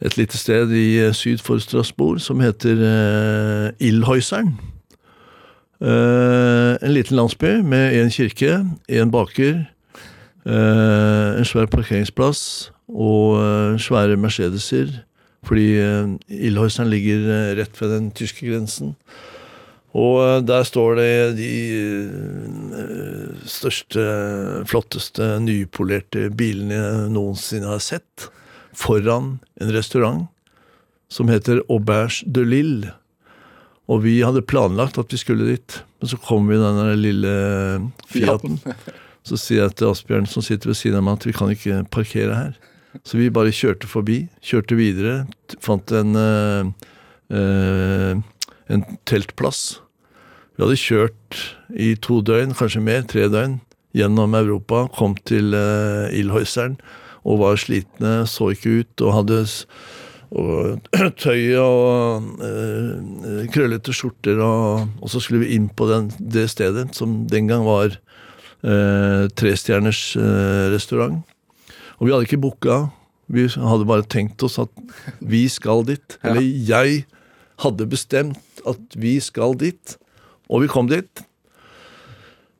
et lite sted i syd for Strasbourg som heter Ildhøyseren. Eh, en liten landsby med en kirke, en baker, eh, en svær parkeringsplass og eh, svære Mercedeser. Fordi uh, Ildhøyseren ligger eh, rett ved den tyske grensen. Og eh, der står det de eh, største, flotteste, nypolerte bilene jeg noensinne har sett. Foran en restaurant som heter Auberge de Lille. Og vi hadde planlagt at vi skulle dit, men så kom vi i den lille Fiaten. Så sier jeg til Asbjørn som sitter ved siden av meg at vi kan ikke parkere her. Så vi bare kjørte forbi, kjørte videre, fant en, eh, eh, en teltplass. Vi hadde kjørt i to døgn, kanskje mer, tre døgn, gjennom Europa, kom til uh, Ilhøyseren og var slitne, så ikke ut og hadde og tøy og eh, krøllete skjorter, og, og så skulle vi inn på den, det stedet, som den gang var eh, trestjerners eh, restaurant. Og vi hadde ikke booka, vi hadde bare tenkt oss at vi skal dit. Eller jeg hadde bestemt at vi skal dit, og vi kom dit.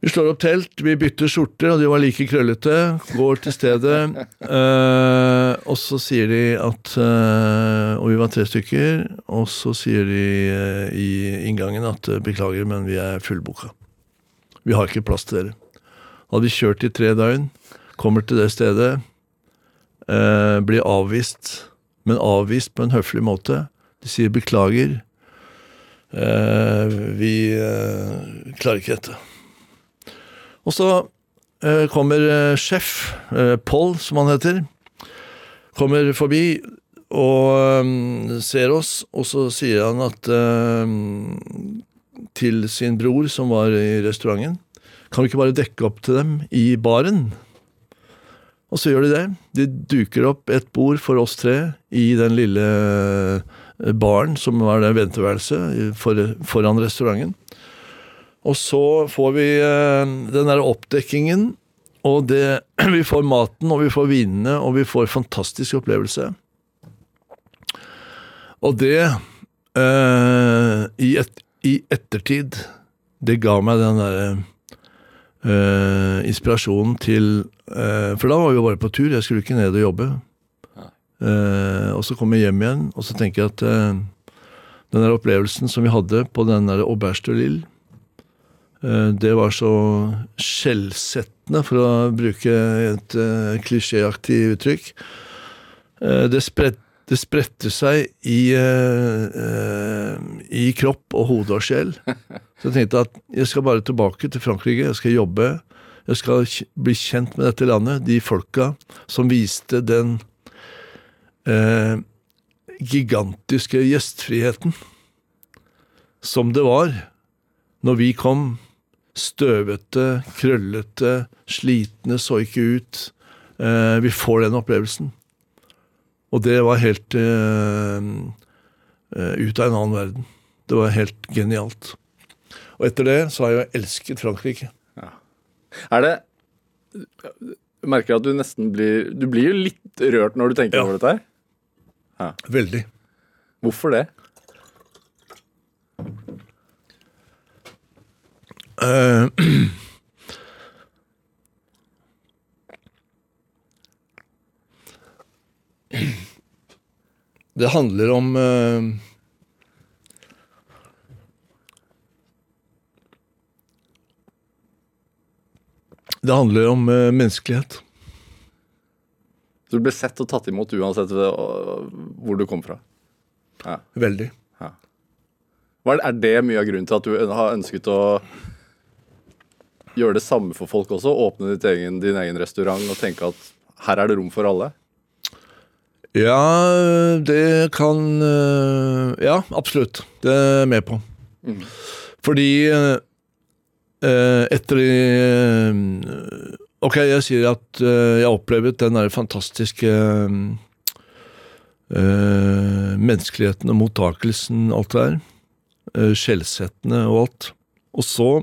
Vi slår opp telt, vi bytter skjorter, og de var like krøllete. Går til stedet, eh, og så sier de at eh, Og vi var tre stykker, og så sier de eh, i inngangen at beklager, men vi er fullboka. Vi har ikke plass til dere. Hadde vi kjørt i tre døgn, kommer til det stedet, eh, blir avvist, men avvist på en høflig måte. De sier beklager, eh, vi eh, klarer ikke dette. Og så eh, kommer eh, sjef, eh, Paul som han heter, kommer forbi og ser oss, og så sier han at til sin bror som var i restauranten, kan vi ikke bare dekke opp til dem i baren? Og så gjør de det. De duker opp et bord for oss tre i den lille eh, baren som var det venteværelset for, foran restauranten. Og så får vi eh, den der oppdekkingen, og det, vi får maten, og vi får vinene, og vi får fantastisk opplevelse. Og det, eh, i, et, i ettertid, det ga meg den derre eh, inspirasjonen til eh, For da var vi jo bare på tur, jeg skulle ikke ned og jobbe. Eh, og så kom jeg hjem igjen, og så tenker jeg at den der opplevelsen som vi hadde på den der Auberge de Lille, det var så skjellsettende, for å bruke et klisjéaktig uttrykk. Det, spred, det spredte seg i, eh, i kropp og hode og sjel. Så jeg tenkte at jeg skal bare tilbake til Frankrike, jeg skal jobbe. Jeg skal bli kjent med dette landet, de folka som viste den eh, gigantiske gjestfriheten som det var når vi kom støvete, krøllete, slitne, så ikke ut. Eh, vi får den opplevelsen. Og det var helt uh, ut av en annen verden. Det var helt genialt. Og etter det så har jeg elsket Frankrike. Er det Jeg merker at du nesten blir Du blir jo litt rørt når du tenker Ja. over dette her. Veldig. Hvorfor det? Eh, Det handler om eh, Det handler om eh, menneskelighet. Du ble sett og tatt imot uansett hvor du kom fra. Veldig. Hva er, det mye av grunnen til at du har ønsket å gjøre det samme for folk også? Åpne ditt egen, din egen restaurant og tenke at her er det rom for alle? Ja, det kan øh, Ja, absolutt. Det er jeg med på. Mm. Fordi øh, etter øh, Ok, jeg sier at jeg har opplevd den der fantastiske øh, menneskeligheten og mottakelsen, alt det der. Øh, Skjellsettende og alt. Og så,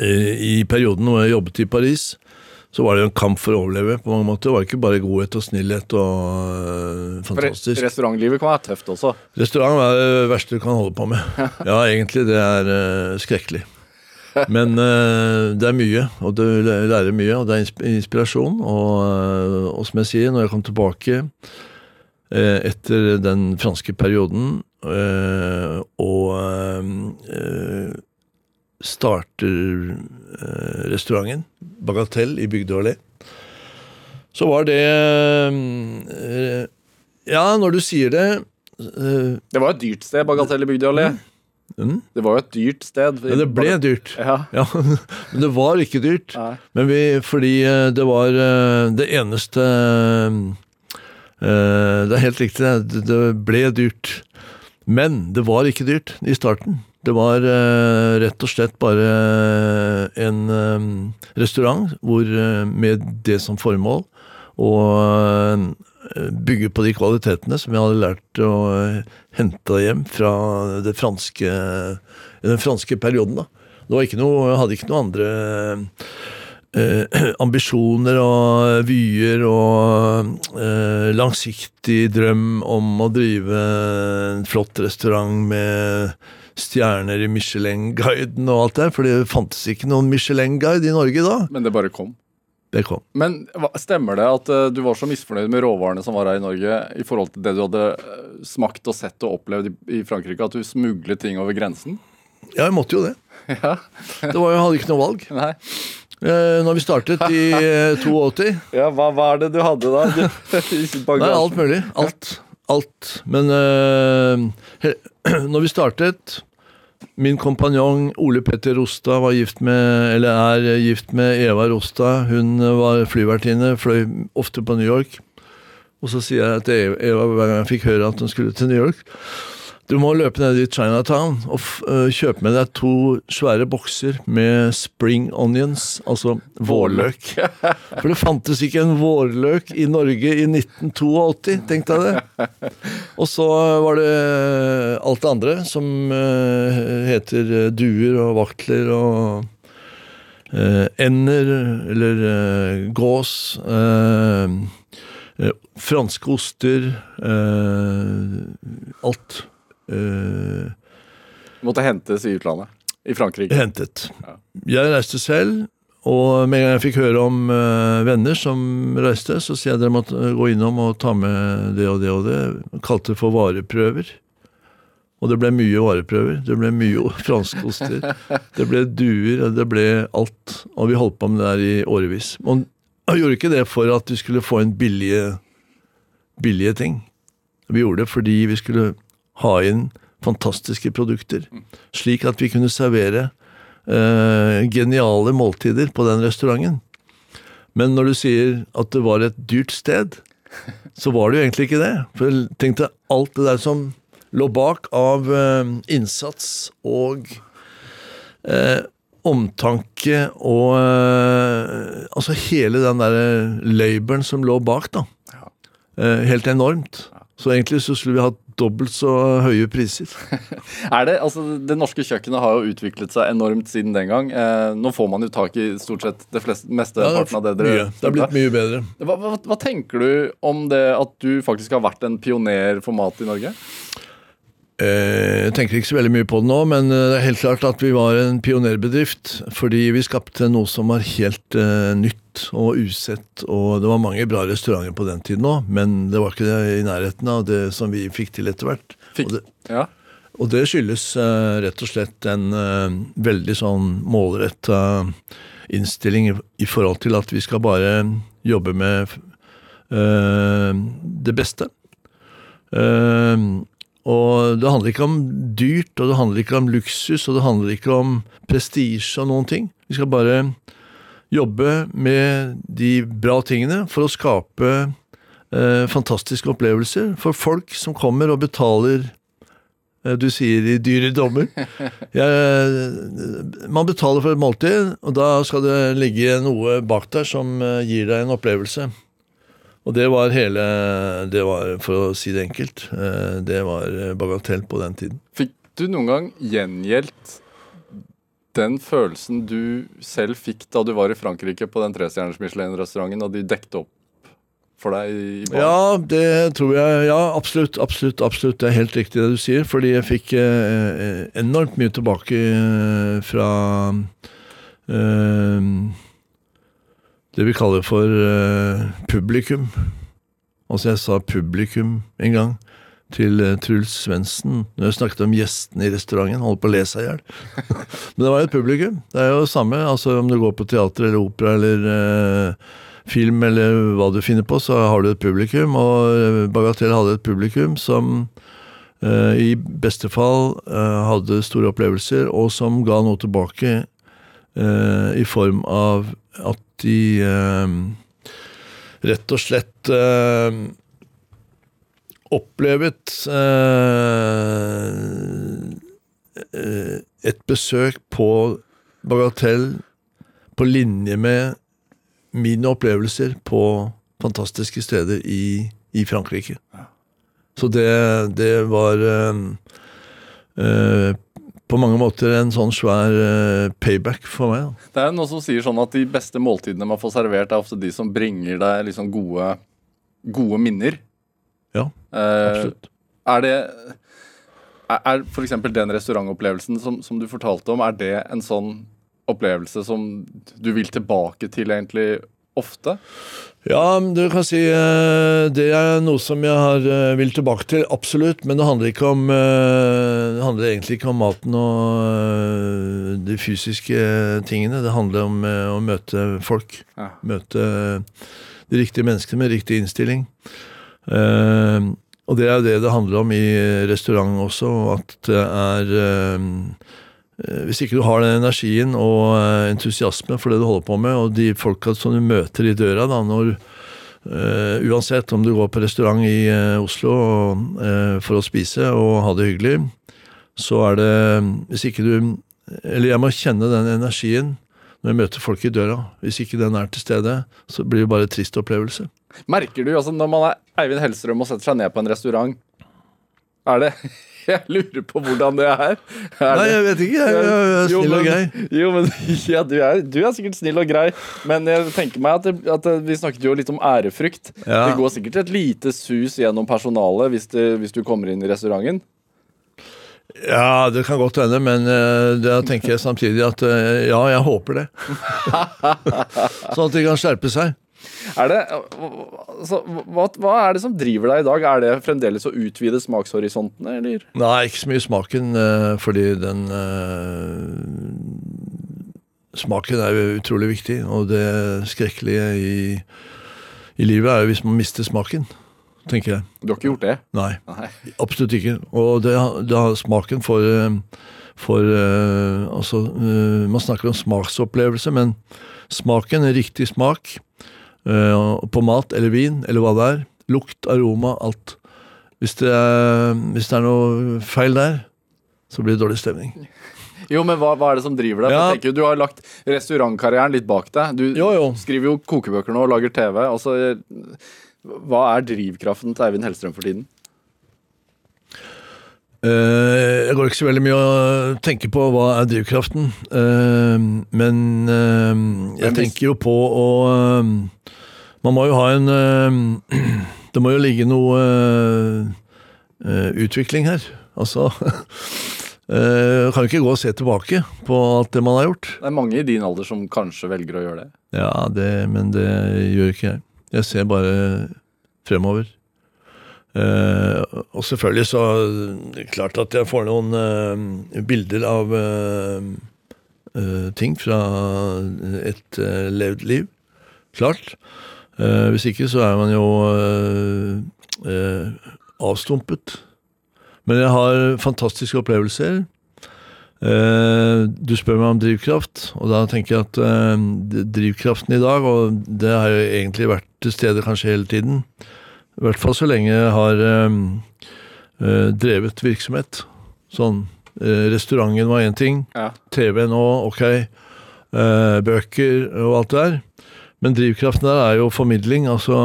i perioden hvor jeg jobbet i Paris, så var det jo en kamp for å overleve. på mange måter. Det var ikke bare godhet og snillhet og øh, For fantastisk. restaurantlivet kan være tøft også. Restaurant er det verste du kan holde på med. Ja, egentlig. Det er eh, skrekkelig. Men eh, det er mye, og du lærer mye, og det er inspirasjon. Og, eh, og som jeg sier, når jeg kom tilbake eh, etter den franske perioden eh, og starter eh, restauranten Bagatell i Bygdø allé, så var det eh, Ja, når du sier det eh, Det var et dyrt sted, Bagatell i Bygdøy allé. Mm. Det var jo et dyrt sted. Ja, det ble dyrt. Ja. Ja, men det var ikke dyrt. Nei. Men vi, fordi det var det eneste Det er helt riktig, det ble dyrt. Men det var ikke dyrt i starten. Det var eh, rett og slett bare en eh, restaurant hvor, eh, med det som formål å eh, bygge på de kvalitetene som jeg hadde lært å eh, hente hjem fra franske, den franske perioden. da. Det ikke noe, jeg hadde ikke noe andre eh, ambisjoner og vyer og eh, langsiktig drøm om å drive en flott restaurant med stjerner i Michelin-guiden og alt det, for det fantes ikke noen Michelin-guide i Norge da. Men det bare kom. Det kom. Men stemmer det at eh, du var så misfornøyd med råvarene som var her i Norge, i forhold til det du hadde eh, smakt og sett og opplevd i, i Frankrike, at du smuglet ting over grensen? Ja, jeg måtte jo det. Ja. Det var, jeg hadde ikke noe valg. Nei. Eh, når vi startet i eh, 82 Ja, hva var det du hadde da? Du, Nei, alt mulig. Alt. Alt. Men uh, når vi startet Min kompanjong Ole Petter Rostad var gift med, eller er gift med Eva Rostad. Hun var flyvertinne, fløy ofte på New York. Og så sier jeg til Eva hver gang jeg fikk høre at hun skulle til New York Du må løpe ned i Chinatown og øh, kjøpe med deg to svære bokser med spring onions, altså vårløk. For det fantes ikke en vårløk i Norge i 1982, tenkte jeg det. Og så var det alt det andre som eh, heter eh, duer og vaktler og eh, ender, eller eh, gås. eh, eh, franske oster. eh, alt. Eh, Måtte hentes i utlandet. I Frankrike. hentet. Ja. Jeg reiste selv, og med en gang jeg fikk høre om uh, venner som reiste, så sier jeg dere måtte gå innom og ta med det og det og det. Kalte det for vareprøver. Og det ble mye vareprøver. Det ble mye franskoster. Det ble duer, det ble alt. Og vi holdt på med det der i årevis. Og jeg gjorde ikke det for at vi skulle få inn billige, billige ting. Vi gjorde det fordi vi skulle ha inn fantastiske produkter, slik at vi kunne servere eh, geniale måltider på den restauranten. Men når du sier at det var et dyrt sted, så var det jo egentlig ikke det. For jeg tenkte alt det der som lå bak av eh, innsats og eh, omtanke og eh, Altså hele den der laboren som lå bak, da. Ja. Eh, helt enormt. Så egentlig så skulle vi hatt dobbelt så høye priser. Er det, altså Det norske kjøkkenet har jo utviklet seg enormt siden den gang. Eh, nå får man jo tak i stort sett det fleste, meste Ja, parten av det dere mye. Det har blitt mye bedre. Hva, hva, hva tenker du om det at du faktisk har vært en pioner for mat i Norge? Eh, Jeg tenker ikke så veldig mye på det nå, men eh, det er helt klart at vi var en pionerbedrift. Fordi vi skapte noe som var helt eh, nytt og usett. Og det var mange bra restauranter på den tiden òg, men det var ikke det i nærheten av det som vi fikk til etter hvert. Og det, Ja. og det skyldes rett og slett en veldig sånn målretta innstilling i, forhold til at vi skal bare jobbe med det beste. Eh, Og det handler ikke om dyrt, og det handler ikke om luksus, og det handler ikke om prestisje og noen ting. Vi skal bare jobbe med de bra tingene for å skape eh, fantastiske opplevelser for folk som kommer og betaler eh, du sier i dyre dommer. Jeg, man betaler for et måltid, og da skal det ligge noe bak der som eh, gir deg en opplevelse. Og det var hele Det var, for å si det enkelt, eh, det var eh, bagatell på den tiden. Fikk du noen gang gjengjeldt den følelsen du selv fikk da du var i Frankrike på den trestjerners Michelin-restauranten, og de dekte opp for deg i baren? Ja, det tror jeg. Ja, absolutt. Absolutt. absolutt. Det er helt riktig det du sier. Fordi jeg fikk eh, enormt mye tilbake eh, fra eh, det vi kaller for uh, publikum. Altså, jeg sa publikum en gang til uh, Truls Svendsen når jeg snakket om gjestene i restauranten. Holdt på å le seg i hjel. Men det var jo et publikum. Det er jo det samme altså om du går på teater eller opera eller uh, film eller hva du finner på, så har du et publikum. Og Bagatell hadde et publikum som i beste fall hadde store opplevelser, og som ga noe tilbake eh, i form av at de eh, rett og slett eh, opplevet et besøk på Bagatell på linje med mine opplevelser på fantastiske steder i, i Frankrike. Så det, det var på mange måter en sånn svær eh, payback for meg. Da. Det er noe som sier sånn at de beste måltidene man får servert, er ofte de som bringer deg liksom gode, gode minner. Ja, Eh, absolutt. er det er f.eks. den restaurantopplevelsen som, som du fortalte om, er det en sånn opplevelse som du vil tilbake til egentlig ofte? Ja, du kan si eh, det er noe som jeg har, eh, vil tilbake til, absolutt. Men det handler, ikke om, eh, det handler egentlig ikke om maten og de fysiske tingene. Det handler om å møte folk. Ja. Møte de riktige menneskene med riktig innstilling. Og det er jo det det handler om i restaurant også, at det er Hvis ikke du har den energien og entusiasmen for det du holder på med, og de folka som du møter i døra da, når uh, Uansett om du går på restaurant i uh, Oslo og, uh, for å spise og ha det hyggelig, så er det Hvis ikke du Eller jeg må kjenne den energien når jeg møter folk i døra. Hvis ikke den er til stede, så blir det bare en trist opplevelse. Merker du, altså når man er Eivind Hellstrøm og setter seg ned på en restaurant Er det Jeg lurer på hvordan det er. er Nei, jeg vet ikke. Jeg, er Jo, snill og grei. Jo, men ja, du er, du er sikkert snill og grei, men jeg tenker meg at, det, at det, vi snakket jo litt om ærefrykt. Ja. Det går sikkert et lite sus gjennom personalet hvis, det, hvis du kommer inn i restauranten. Ja, det kan godt hende, men eh, da tenker jeg samtidig at eh, ja, jeg håper det. sånn at de kan skjerpe seg. Er det, altså, hva, hva er det som driver deg i dag? Er det fremdeles å utvide smakshorisontene, eller? Nei, ikke så mye smaken, eh, fordi den eh, Smaken er jo utrolig viktig, og det skrekkelige i, i livet er jo hvis man mister smaken, tenker jeg. Du har ikke gjort det? Nei, Nei. absolutt ikke. Og det, det har smaken for, eh, for eh, Altså, eh, man snakker om smaksopplevelse, men smaken, riktig smak på mat eller vin, eller hva det er, lukt, aroma, alt. Hvis det er, hvis det er noe feil der, så blir det dårlig stemning. Jo, men hva, hva er det som driver deg? Ja. Tenker Du har lagt restaurantkarrieren litt bak deg. Du Jo, jo. skriver jo kokebøker nå og lager TV. Altså, hva er drivkraften til Eivind Hellstrøm for tiden? Uh, jeg går ikke så veldig mye å tenke på hva er drivkraften, Uh, men uh, jeg tenker jo på å eh, Man må jo ha en eh, Det må jo ligge noe eh, eh, utvikling her. Altså Kan jo ikke gå og se tilbake på alt det man har gjort. Det er mange i din alder som kanskje velger å gjøre det. Ja, det, men det gjør ikke jeg. Jeg ser bare fremover. Og selvfølgelig så Klart at jeg får noen bilder av ting fra et levd liv. Klart. Eh, hvis ikke så er man jo eh, eh, avstumpet Men jeg har fantastiske opplevelser. Eh, du spør meg om drivkraft, og da tenker jeg at drivkraften i dag, og det har jo egentlig vært til stede kanskje hele tiden, i hvert fall så lenge jeg har drevet virksomhet. Sånn Restauranten var én ting, Ja. TV nå, ok, eh, bøker og alt det der. Men drivkraften der er jo formidling, altså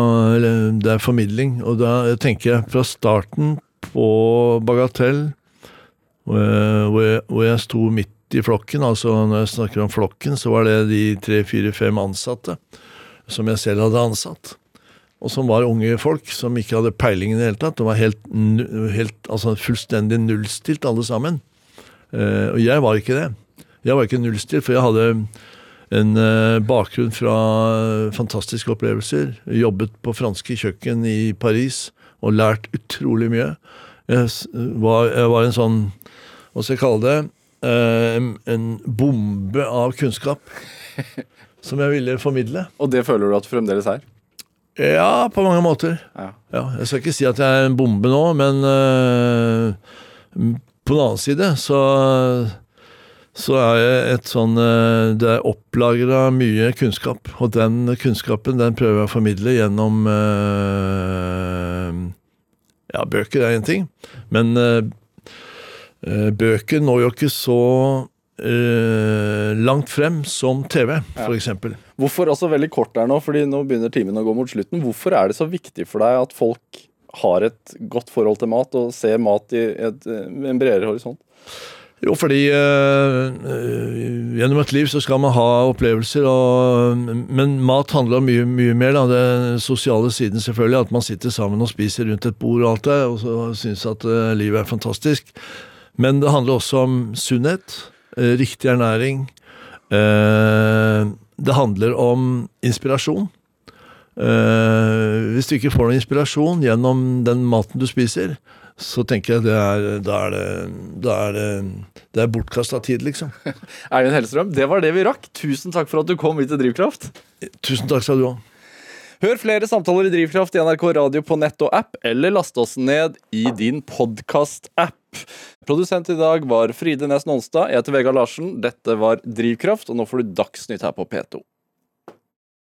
det er formidling. Og da tenker jeg fra starten på Bagatell, hvor jeg, hvor jeg, sto midt i flokken, altså når jeg snakker om flokken, så var det de tre, fire, fem ansatte som jeg selv hadde ansatt. Og som var unge folk som ikke hadde peiling i det hele tatt. De var helt, helt altså fullstendig nullstilt alle sammen. Eh, og jeg var ikke det. Jeg var ikke nullstilt, for jeg hadde en eh, bakgrunn fra fantastiske opplevelser. Jobbet på franske kjøkken i Paris og lært utrolig mye. Jeg var, jeg var en sånn, hva skal jeg kalle det, eh, en, en bombe av kunnskap. Som jeg ville formidle. Og det føler du at du fremdeles er? Ja, på mange måter. Ja. Ja, jeg skal ikke si at jeg er en bombe nå, men øh, på den annen side så, så er jeg et sånn øh, Det er opplagra mye kunnskap, og den kunnskapen den prøver jeg å formidle gjennom øh, Ja, bøker er én ting, men øh, bøker når jo ikke så Uh, langt frem som TV, for eksempel. Hvorfor, også veldig kort der nå, fordi nå begynner timen å gå mot slutten. Hvorfor er det så viktig for deg at folk har et godt forhold til mat, og ser mat i et, en bredere horisont? Jo, fordi øh, gjennom et liv så skal man ha opplevelser, og, men mat handler mye, mye mer. Da. Den sosiale siden, selvfølgelig. At man sitter sammen og spiser rundt et bord og alt det, og så syns at øh, livet er fantastisk. Men det handler også om sunnhet, riktig ernæring. det handler om inspirasjon. Hvis du ikke får noen inspirasjon gjennom den maten du spiser, så tenker jeg det er, da er det, da er det, det er bortkasta tid, liksom. Eivind Hellstrøm, det var det vi rakk. Tusen takk for at du kom hit til Drivkraft. Tusen takk skal du ha. Hør flere samtaler i Drivkraft i NRK Radio på nett og app, eller last oss ned i din podkast-app. Produsent i dag var Fride Næss Nonstad. Jeg heter Vegard Larsen. Dette var Drivkraft, og nå får du Dagsnytt her på P2.